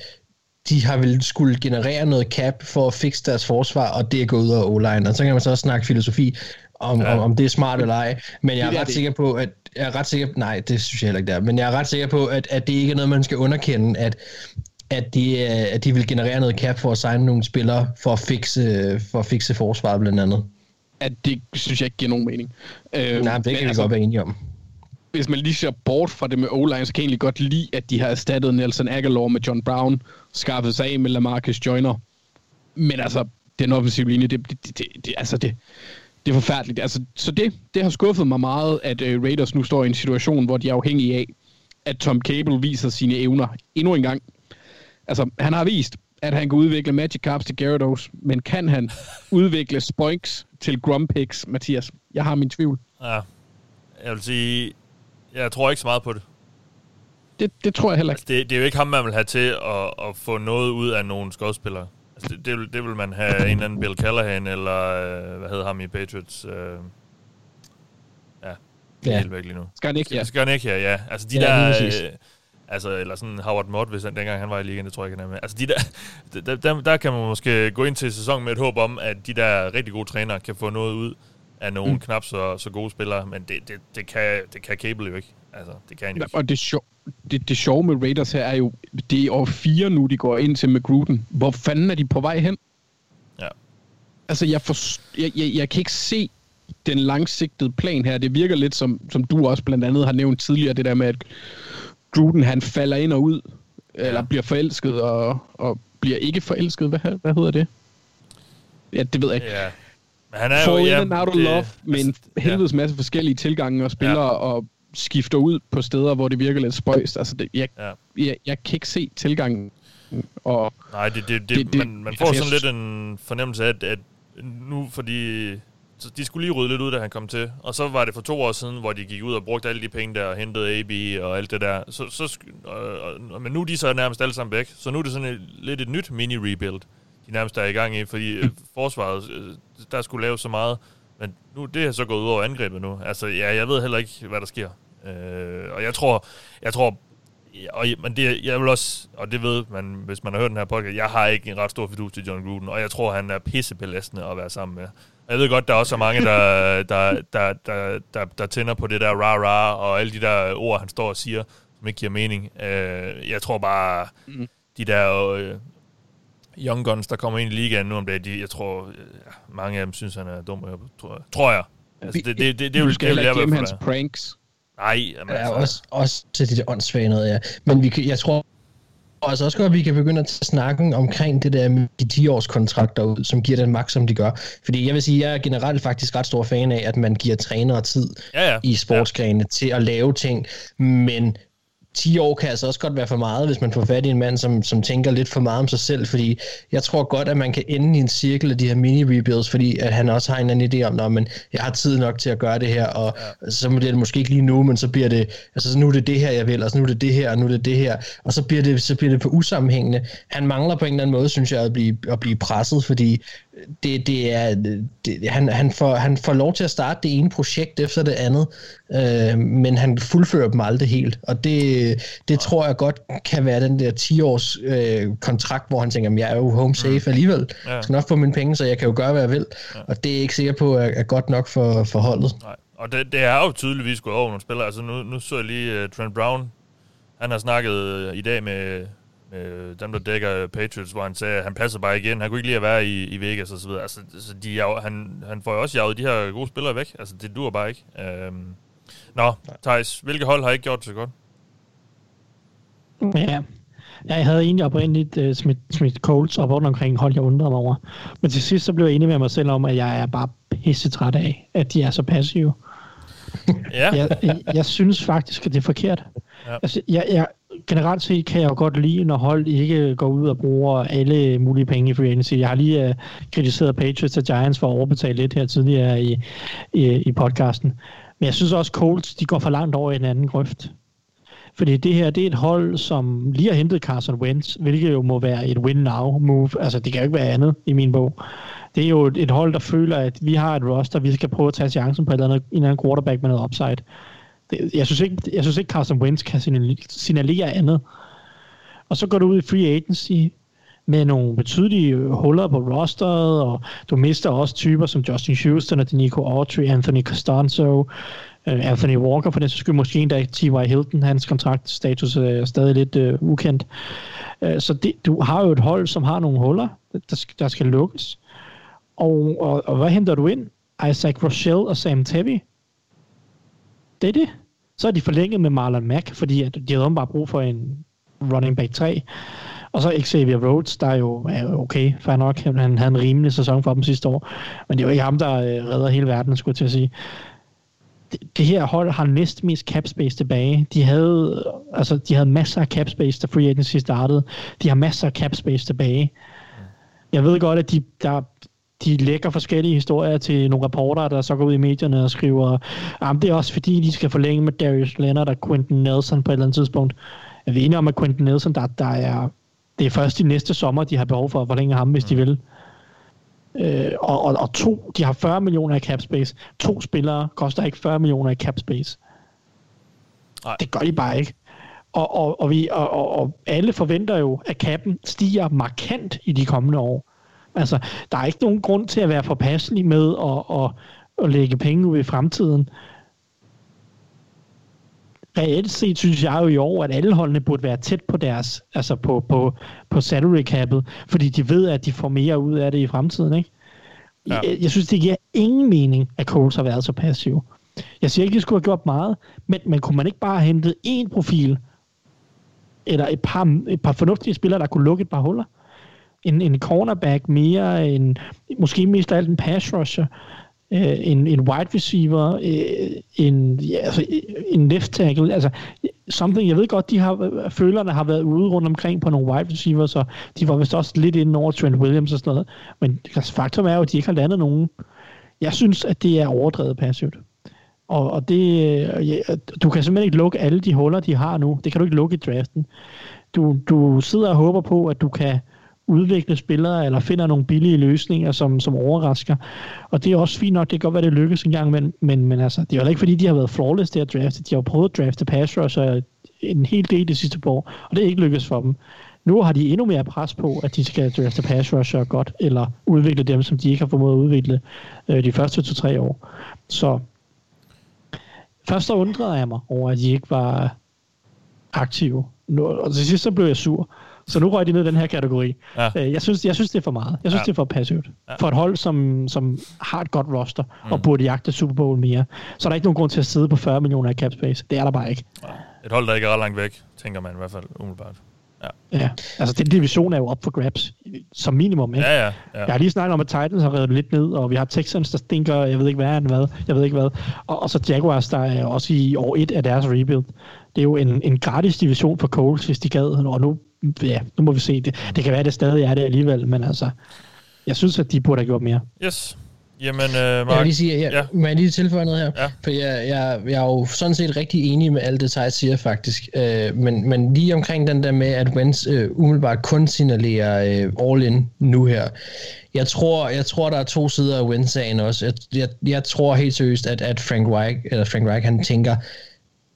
de har vel skulle generere noget cap for at fikse deres forsvar, og det er gået ud af o Og så kan man så også snakke filosofi om, ja. om, om det er smart eller ej. Men jeg er, er ret det. sikker på, at jeg er ret sikker, nej, det synes jeg heller ikke der, men jeg er ret sikker på, at, at det ikke er noget, man skal underkende, at, at, de, at de vil generere noget cap for at signe nogle spillere for at fikse, for at fikse forsvaret blandt andet. At det synes jeg ikke giver nogen mening. Øh, nej, det kan vi altså, godt være enige om. Hvis man lige ser bort fra det med O-line, så kan jeg egentlig godt lide, at de har erstattet Nelson Aguilar med John Brown, skaffet sig af med Lamarcus Joyner. Men altså, den offensive linje, det, det, det, det, altså det, det er forfærdeligt. Altså, så det, det har skuffet mig meget, at uh, Raiders nu står i en situation, hvor de er afhængige af, at Tom Cable viser sine evner endnu en gang. Altså, han har vist, at han kan udvikle Magic Carps til Gyarados, men kan han udvikle Spoinks til Grumpix, Mathias? Jeg har min tvivl. Ja, jeg vil sige, jeg tror ikke så meget på det. Det, det tror jeg heller ikke. Altså, det, det er jo ikke ham, man vil have til at, at få noget ud af nogle skodspillere. Altså, det, det, vil, det vil man have en eller anden Bill Callahan, eller øh, hvad hedder ham i Patriots? Øh, ja, ja. helt væk lige nu. Skarnik, ja. Skarnik, ja, ja. Altså de ja, der... Øh, altså, eller sådan Howard Mott, hvis han, dengang han var i ligaen, det tror jeg ikke, han er med. Altså, de der, der, der, der kan man måske gå ind til sæsonen med et håb om, at de der rigtig gode trænere kan få noget ud af nogle mm. knap så, så gode spillere, men det, det, det, kan, det kan Cable jo ikke. Altså, det kan jo ikke. Og det, sjov, det, det sjove med Raiders her er jo, det er år fire nu, de går ind til med Gruden. Hvor fanden er de på vej hen? Ja. Altså, jeg, for, jeg, jeg, jeg kan ikke se den langsigtede plan her. Det virker lidt som, som du også blandt andet har nævnt tidligere, det der med, at Gruden han falder ind og ud, ja. eller bliver forelsket og, og bliver ikke forelsket. Hvad, hvad hedder det? Ja, det ved jeg ikke. Ja. Men han er Fall jo, in ja, and out of det, love med en helvedes masse forskellige tilgange og spillere, ja. og skifter ud på steder, hvor det virker lidt spøjst. Altså, det, jeg, ja. jeg, jeg kan ikke se tilgangen. Og Nej, det, det, det, det, man, man får altså, sådan lidt en fornemmelse af, at, at nu, fordi så de skulle lige rydde lidt ud, da han kom til. Og så var det for to år siden, hvor de gik ud og brugte alle de penge der, og hentede AB og alt det der. Så, så, øh, men nu er de så nærmest alle sammen væk. Så nu er det sådan et, lidt et nyt mini-rebuild, de nærmest er i gang i. Fordi øh, forsvaret, øh, der skulle lave så meget. Men nu det er så gået ud over angrebet nu. Altså, ja, jeg ved heller ikke, hvad der sker. Øh, og jeg tror, jeg tror, og, men det, jeg vil også, og det ved man, hvis man har hørt den her podcast, jeg har ikke en ret stor fidus til John Gruden, og jeg tror, han er pissebelastende at være sammen med. Jeg ved godt, der er også så mange, der, der, der, der, der, der tænder på det der rah-rah, og alle de der ord, han står og siger, som ikke giver mening. Øh, jeg tror bare, mm. de der... Øh, Young Guns, der kommer ind i ligaen nu om dagen, de, jeg tror, ja, mange af dem synes, han er dum, tror, tror jeg. Altså, det, det, det, det, vi skal det heller jeg ikke glemme hans pranks. Nej, jamen, Ja, altså, også, også til det der åndssvage noget, ja. Men vi, kan- jeg tror altså også godt, at vi kan begynde at snakken omkring det der med de 10 års kontrakter ud, som giver den maks, som de gør. Fordi jeg vil sige, jeg er generelt faktisk ret stor fan af, at man giver trænere tid Ja, ja. i sportsgrenene ja. til at lave ting, men 10 år kan altså også godt være for meget, hvis man får fat i en mand, som, som tænker lidt for meget om sig selv, fordi jeg tror godt, at man kan ende i en cirkel af de her mini-rebuilds, fordi at han også har en anden idé om, "Nå, men jeg har tid nok til at gøre det her, og ja. så bliver det måske ikke lige nu, men så bliver det, altså så nu er det det her, jeg vil, og så nu er det det her, og nu er det det her, og så bliver det, så bliver det på usammenhængende. Han mangler på en eller anden måde, synes jeg, at blive, at blive presset, fordi det, det er, det, han, han, får, han får lov til at starte det ene projekt efter det andet, øh, men han fuldfører dem aldrig helt, og det, det tror jeg godt kan være den der 10-års øh, kontrakt, hvor han tænker, at jeg er jo home safe alligevel, Ja. jeg skal nok få mine penge, så jeg kan jo gøre, hvad jeg vil, og det er jeg ikke sikker på er, er godt nok for, for holdet. Nej. Og det, det er jo tydeligvis gået over nogle spillere. Altså nu, nu så jeg lige uh, Trent Brown. Han har snakket uh, i dag med, med dem, der dækker Patriots, hvor han sagde, at han passer bare igen. Han kunne ikke lide at være i, i Vegas og så videre. Altså, så de han, han får jo også jaget de her gode spillere væk. Altså, det dur bare ikke. Um, nå, Thijs, hvilke hold har ikke gjort det så godt? Ja. Jeg havde egentlig oprindeligt uh, smidt, smidt Colts op rundt omkring hold, jeg undrede mig over. Men til sidst så blev jeg enig med mig selv om, at jeg er bare pisse træt af, at de er så passive. Ja, jeg, jeg, jeg synes faktisk, at det er forkert. Ja. Ja. Altså, jeg, jeg, generelt set kan jeg jo godt lide, når hold ikke går ud og bruger alle mulige penge i free agency. Jeg har lige uh, kritiseret Patriots og Giants for at overbetale lidt her tidligere i, i, i podcasten. Men jeg synes også, Colts de går for langt over i en anden grøft. Fordi det her, det er et hold, som lige har hentet Carson Wentz, hvilket jo må være et win-now-move. Altså, det kan jo ikke være andet i min bog. Det er jo et, et hold, der føler, at vi har et roster, vi skal prøve at tage chancen på et eller andet, en eller anden quarterback med noget upside. Jeg, synes ikke, jeg synes ikke, Carson Wentz kan signalere andet. Og så går du ud i free agency med nogle betydelige huller på rosteret, og du mister også typer som Justin Houston og Denico Autry, Anthony Costanzo, øh, Anthony Walker, for den så skyld måske endda T.Y. Hilton, hans kontraktstatus er stadig lidt uh, ukendt. Uh, så det, du har jo et hold, som har nogle huller, der, skal- der skal lukkes. Og, og, og hvad henter du ind? Isaac Rochelle og Sam Tebby? Det er det. Så er de forlænget med Marlon Mack, fordi at de havde bare brug for en running back 3. Og så Xavier Rhodes, der er jo er okay, fair nok. Han havde en rimelig sæson for dem sidste år. Men det er jo ikke ham, der øh, redder hele verden, skulle jeg til at sige. Det, det her hold har næst mest cap space tilbage. De havde, altså, de havde masser af cap space, da free agency startede. De har masser af cap space tilbage. Jeg ved godt, at de, der, de lægger forskellige historier til nogle reportere, der så går ud i medierne og skriver, at det er også fordi, de skal forlænge med Darius Leonard og Quentin Nelson på et eller andet tidspunkt. Jeg ved enige om, at Quentin Nelson, der, der er, det er først i næste sommer, de har behov for at forlænge ham, hvis de vil. Øh, og, og, og to, de har 40 millioner i cap space. To spillere koster ikke 40 millioner i cap space. Nej. Det gør de bare ikke. Og, og, og, vi, og, og, og alle forventer jo, at cappen stiger markant i de kommende år. Altså, der er ikke nogen grund til at være forpasselig med at, at, at lægge penge ud i fremtiden. Reelt set synes jeg jo i år, at alle holdene burde være tæt på deres, altså på, på, på salary cap'et, fordi de ved, at de får mere ud af det i fremtiden, ikke? Ja. Jeg, jeg synes, det giver ingen mening, at Coles har været så passiv. Jeg siger ikke, at de skulle have gjort meget, men, men kunne man ikke bare have hentet én profil, eller et par, et par fornuftige spillere, der kunne lukke et par huller? En, en cornerback mere, en, måske mest af alt en pass rusher, øh, en, en wide receiver, øh, en, ja, altså, øh, en left tackle, altså something, jeg ved godt, de har, følerne har været ude rundt omkring på nogle wide receivers, så de var vist også lidt inde over Trent Williams og sådan noget, men altså, faktum er jo, at de ikke har landet nogen. Jeg synes, at det er overdrevet passivt. Og, og det, øh, ja, du kan simpelthen ikke lukke alle de huller, de har nu. Det kan du ikke lukke i draften. Du, du sidder og håber på, at du kan udvikle spillere, eller finder nogle billige løsninger, som, som overrasker. Og det er også fint nok, det kan godt være, det lykkes en gang, men, men, men altså, det er jo ikke fordi, de har været flawless der draftet. De har jo prøvet at drafte pass rusher en hel del de sidste år, og det er ikke lykkedes for dem. Nu har de endnu mere pres på, at de skal drafte pass rusher godt, eller udvikle dem, som de ikke har formået at udvikle øh, de første to-tre år. Så først så undrede jeg mig over, at de ikke var aktive. Nu, og til sidst så blev jeg sur. Så nu røg de ned i den her kategori. Ja. Øh, Jeg, synes, jeg synes, det er for meget. Jeg synes, Ja. ja. det er for passivt. Ja. Ja. For et hold, som, som har et godt roster, mm. og burde jagte Super Bowl mere, så er der ikke nogen grund til at sidde på 40 millioner i cap space. Det er der bare ikke. Et hold, der ikke er ret langt væk, tænker man i hvert fald umiddelbart. Ja. Altså, den division er jo op for grabs, som minimum. Ikke? Ja, ja. ja. Jeg har lige snakket om, at Titans har reddet det lidt ned, og vi har Texans, der stinker, jeg ved ikke hvad, hvad jeg ved ikke hvad. Og, og så Jaguars, der er også i år et af deres rebuild. Det er jo en, en gratis division for Coles, hvis de gad, og nu, ja, nu må vi se det. Det kan være, at det stadig er det alligevel, men altså, jeg synes, at de burde have gjort mere. Yes. Jamen, øh, Jeg Mark. vil lige sige, jeg, Ja. ja. må jeg lige tilføje noget her? Ja. For jeg, jeg, jeg er jo sådan set rigtig enig med alt det, Thijs siger faktisk. Øh, men, men lige omkring den der med, at Wentz øh, umiddelbart kun signalerer øh, all in nu her. Jeg tror, jeg tror, der er to sider af Wentz-sagen også. Jeg, jeg, jeg tror helt seriøst, at, at Frank Reich, eller Frank Reich, han tænker,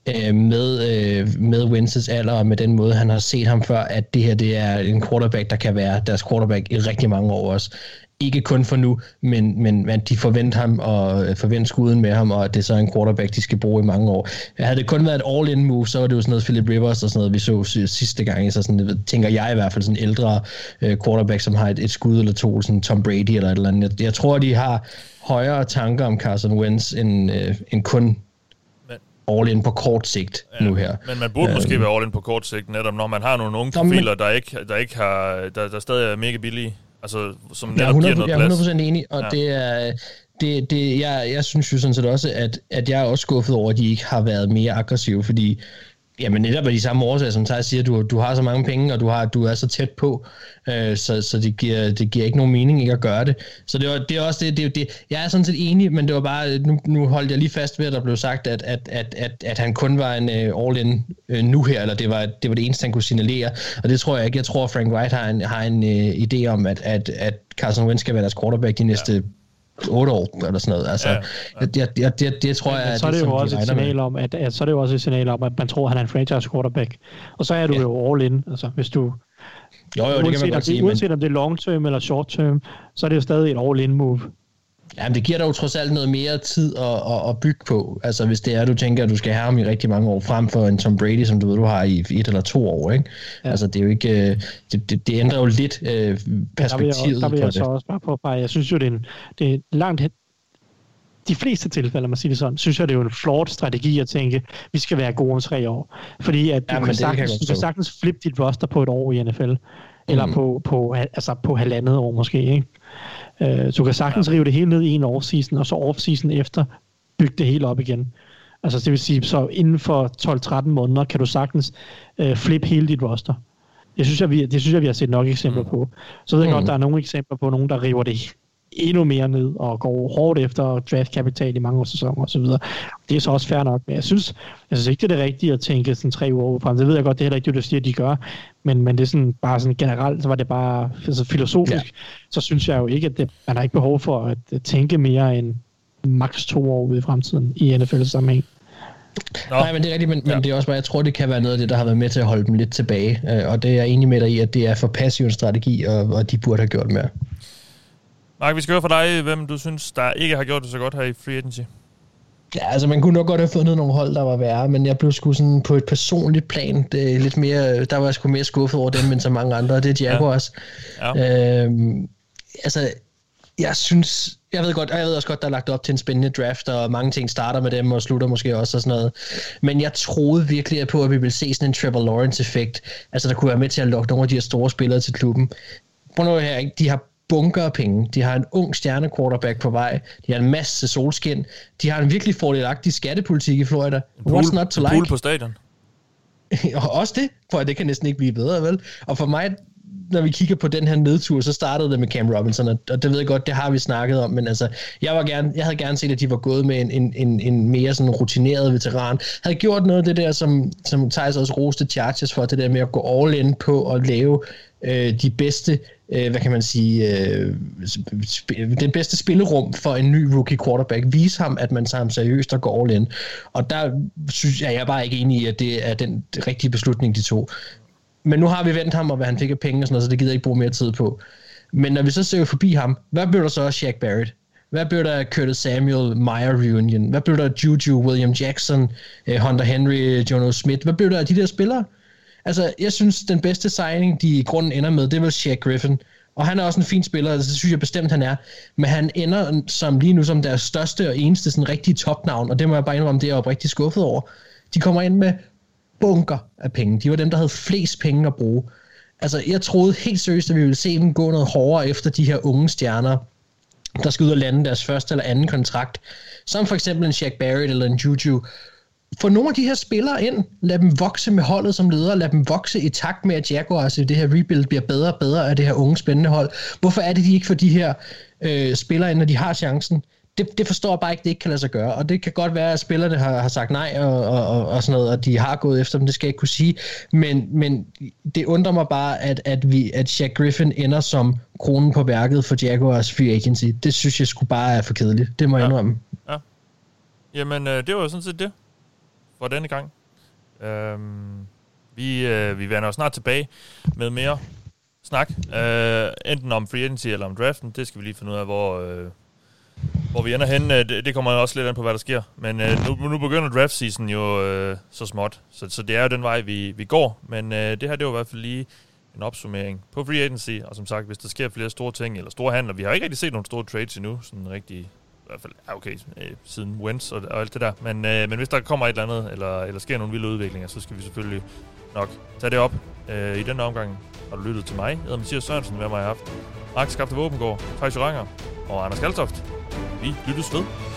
øh, med, øh, med Wentz's alder og med den måde, han har set ham før, at det her det er en quarterback, der kan være deres quarterback i rigtig mange år også. Ikke kun for nu, men, men at de forventer ham og øh, forventer skuden med ham, og at det så en quarterback, de skal bruge i mange år. Havde det kun været et all-in move, så var det jo sådan noget Philip Rivers og sådan noget, vi så sidste gang. Så sådan, tænker jeg i hvert fald sådan en ældre øh, quarterback, som har et, et skud eller to, sådan Tom Brady eller et eller andet. Jeg, jeg tror, de har højere tanker om Carson Wentz, end, øh, end kun all in på kort sigt ja. nu her. Men man burde Øh, måske være all in på kort sigt, netop når man har nogle unge men- profiler, der ikke, der ikke har, der, der stadig er mega billige, altså som Jeg er netop giver 100%, noget jeg er plads. 100% enig, og ja. det er... Det, det, jeg, jeg synes jo sådan set også, at, at jeg er også skuffet over, at de ikke har været mere aggressive, fordi jamen netop af de samme årsager, som Thijs siger, du, du har så mange penge, og du, har, du er så tæt på, øh, så, så det, giver, det giver ikke nogen mening ikke at gøre det. Så det, var, det er også det, det, det, jeg er sådan set enig, men det var bare, nu, nu holdt jeg lige fast ved, at der blev sagt, at, at, at, at, at han kun var en øh, uh, all-in uh, øh, nu her, eller det var, det var det eneste, han kunne signalere, og det tror jeg ikke. Jeg tror, Frank Wright har en, har en uh, idé om, at, at, at Carson Wentz skal være deres quarterback de næste ja. 8 år, eller sådan noget. Altså, Ja, ja, ja. Jeg, jeg, jeg, det, det tror jeg, at så er det jo sådan, de også et med. signal om, at, at, så er det jo også et signal om, at man tror, at han er en franchise quarterback. Og så er du Ja. jo all in. Altså, hvis du, Jo, jo, det kan uanset, man om godt det, sige, men, uanset om det er long term eller short term, så er det jo stadig et all in move. Jamen, det giver dig jo trods alt noget mere tid at, at, at bygge på. Altså, hvis det er, du tænker, at du skal have ham i rigtig mange år, frem for en Tom Brady, som du ved, du har i et eller to år, ikke? Ja. Ja. Altså, det er jo ikke... øh, Det, det, det ændrer jo lidt øh, Der vil jeg, perspektivet der vil på jeg det. så også bare påpege, jeg synes jo, det er, en, det er langt de fleste tilfælde, lad mig sige det sådan, synes jeg, det er jo en flot strategi at tænke, vi skal være gode om tre år. Fordi at du, Ja, ja, kan, kan sagtens, godt du kan sagtens flippe dit roster på et år i NFL. Eller mm. på, på, altså på halvandet år måske. Ikke? Øh, du kan sagtens ja. rive det hele ned i en off-season, og så off-season efter bygge det hele op igen. Altså det vil sige, så inden for 12-13 måneder kan du sagtens øh, flippe hele dit roster. Det synes, jeg, vi, det synes jeg, vi har set nok eksempler Mm. på. Så ved jeg Mm. godt, der er nogle eksempler på nogen, der river det endnu mere ned og går hårdt efter draftkapital i mange sæsoner osv. Det er så også fair nok, men jeg synes, jeg synes ikke, det er det rigtige at tænke sådan tre uger frem. Det ved jeg godt, det er heller ikke det, du siger, de gør, men, men det er sådan bare sådan generelt, så var det bare altså filosofisk, ja. så synes jeg jo ikke, at det, man har ikke behov for at tænke mere end maks to år ude i fremtiden i NFL-sammenhæng. Nå, Nej, men det er rigtigt, men, Ja. men det er også bare, jeg tror, det kan være noget af det, der har været med til at holde dem lidt tilbage. Øh, Og det er jeg enig med dig i, at det er for passiv en strategi, og, og de burde have gjort mere. Mark, vi skal høre fra dig, hvem du synes, der ikke har gjort det så godt her i Free Agency. Ja, altså man kunne nok godt have fundet nogle hold, der var værre, men jeg blev sgu sådan på et personligt plan, det er lidt mere, der var jeg sgu mere skuffet over dem, end så mange andre, og det er Jaguars. Ja. Øhm, altså, jeg synes, jeg ved godt, og jeg ved også godt, der er lagt op til en spændende draft, og mange ting starter med dem og slutter måske også og sådan noget. Men jeg troede virkelig på, at vi ville se sådan en Trevor Lawrence-effekt, altså der kunne være med til at lokke nogle af de her store spillere til klubben. Prøv nu her, ikke? de har bunker af penge. De har en ung stjerne quarterback på vej. De har en masse solskin. De har en virkelig fordelagtig skattepolitik i Florida. What's not to like? pool på stadion. og også det, for det kan næsten ikke blive bedre, vel? Og for mig, når vi kigger på den her nedtur, så startede det med Cam Robinson, og og det ved jeg godt, det har vi snakket om, men altså, jeg, var gerne, jeg havde gerne set, at de var gået med en, en, en, en mere sådan rutineret veteran. Havde gjort noget af det der, som, som Thijs også roste Chargers for, det der med at gå all in på at lave øh, de bedste, øh, hvad kan man sige, øh, sp- den bedste spillerum for en ny rookie quarterback. Vise ham, at man tager ham seriøst og går all in. Og der synes jeg, jeg er bare ikke enig i, at det er den rigtige beslutning, de tog. Men nu har vi vendt ham, og hvad han fik af penge og sådan noget, så det gider jeg ikke bruge mere tid på. Men når vi så ser forbi ham, hvad blev der så af Shaq Barrett? Hvad blev der Curtis Samuel, Meyer reunion? Hvad blev der Juju, William Jackson, eh, Hunter Henry, Jono Smith? Hvad blev der af de der spillere? Altså, jeg synes, den bedste signing, de i grunden ender med, det var Shaq Griffin. Og han er også en fin spiller, altså, det synes jeg bestemt, han er. Men han ender som lige nu som deres største og eneste sådan rigtige topnavn, og det må jeg bare indrømme, det er jeg oprigtigt skuffet over. De kommer ind med bunker af penge. De var dem, der havde flest penge at bruge. Altså, jeg troede helt seriøst, at vi ville se dem gå noget hårdere efter de her unge stjerner, der skal ud og lande deres første eller anden kontrakt. Som for eksempel en Shaq Barrett eller en Juju. Få nogle af de her spillere ind, lad dem vokse med holdet som leder, lad dem vokse i takt med, at Jaguars i det her rebuild bliver bedre og bedre af det her unge spændende hold. Hvorfor er det, de ikke får de her øh, spillere ind, når de har chancen? Det, det forstår jeg bare ikke, det ikke kan lade sig gøre. Og det kan godt være, at spillerne har, har sagt nej og, og, og, og sådan noget, og de har gået efter dem, det skal jeg ikke kunne sige. Men, men det undrer mig bare, at, at, vi, at Jack Griffin ender som kronen på værket for Jaguars free agency. Det synes jeg skulle bare er for kedeligt. Det må jeg indrømme. Ja. Jamen, øh, det var jo sådan set det for denne gang. Øhm, vi, øh, vi vender snart tilbage med mere snak. Øh, enten om free agency eller om draften. Det skal vi lige finde ud af, hvor... Øh, hvor vi ender hen, øh, det, det kommer også lidt an på, hvad der sker. Men øh, nu, nu begynder draft season jo øh, så småt, så, så det er jo den vej, vi, vi går. Men øh, det her, det var i hvert fald lige en opsummering på free agency, og som sagt, hvis der sker flere store ting, eller store handler, vi har ikke rigtig set nogle store trades endnu, sådan rigtig, i hvert fald, ja, okay, øh, siden Wentz og, og alt det der, men, øh, men hvis der kommer et eller andet, eller, eller sker nogle vilde udviklinger, så skal vi selvfølgelig nok tage det op øh, i den omgang. Har du lyttet til mig? Jeg hedder Mathias Sørensen, hvad har jeg haft? Mark Våbengård, Thijs Ranger og Anders Kaltoft. Vi lyttes ved.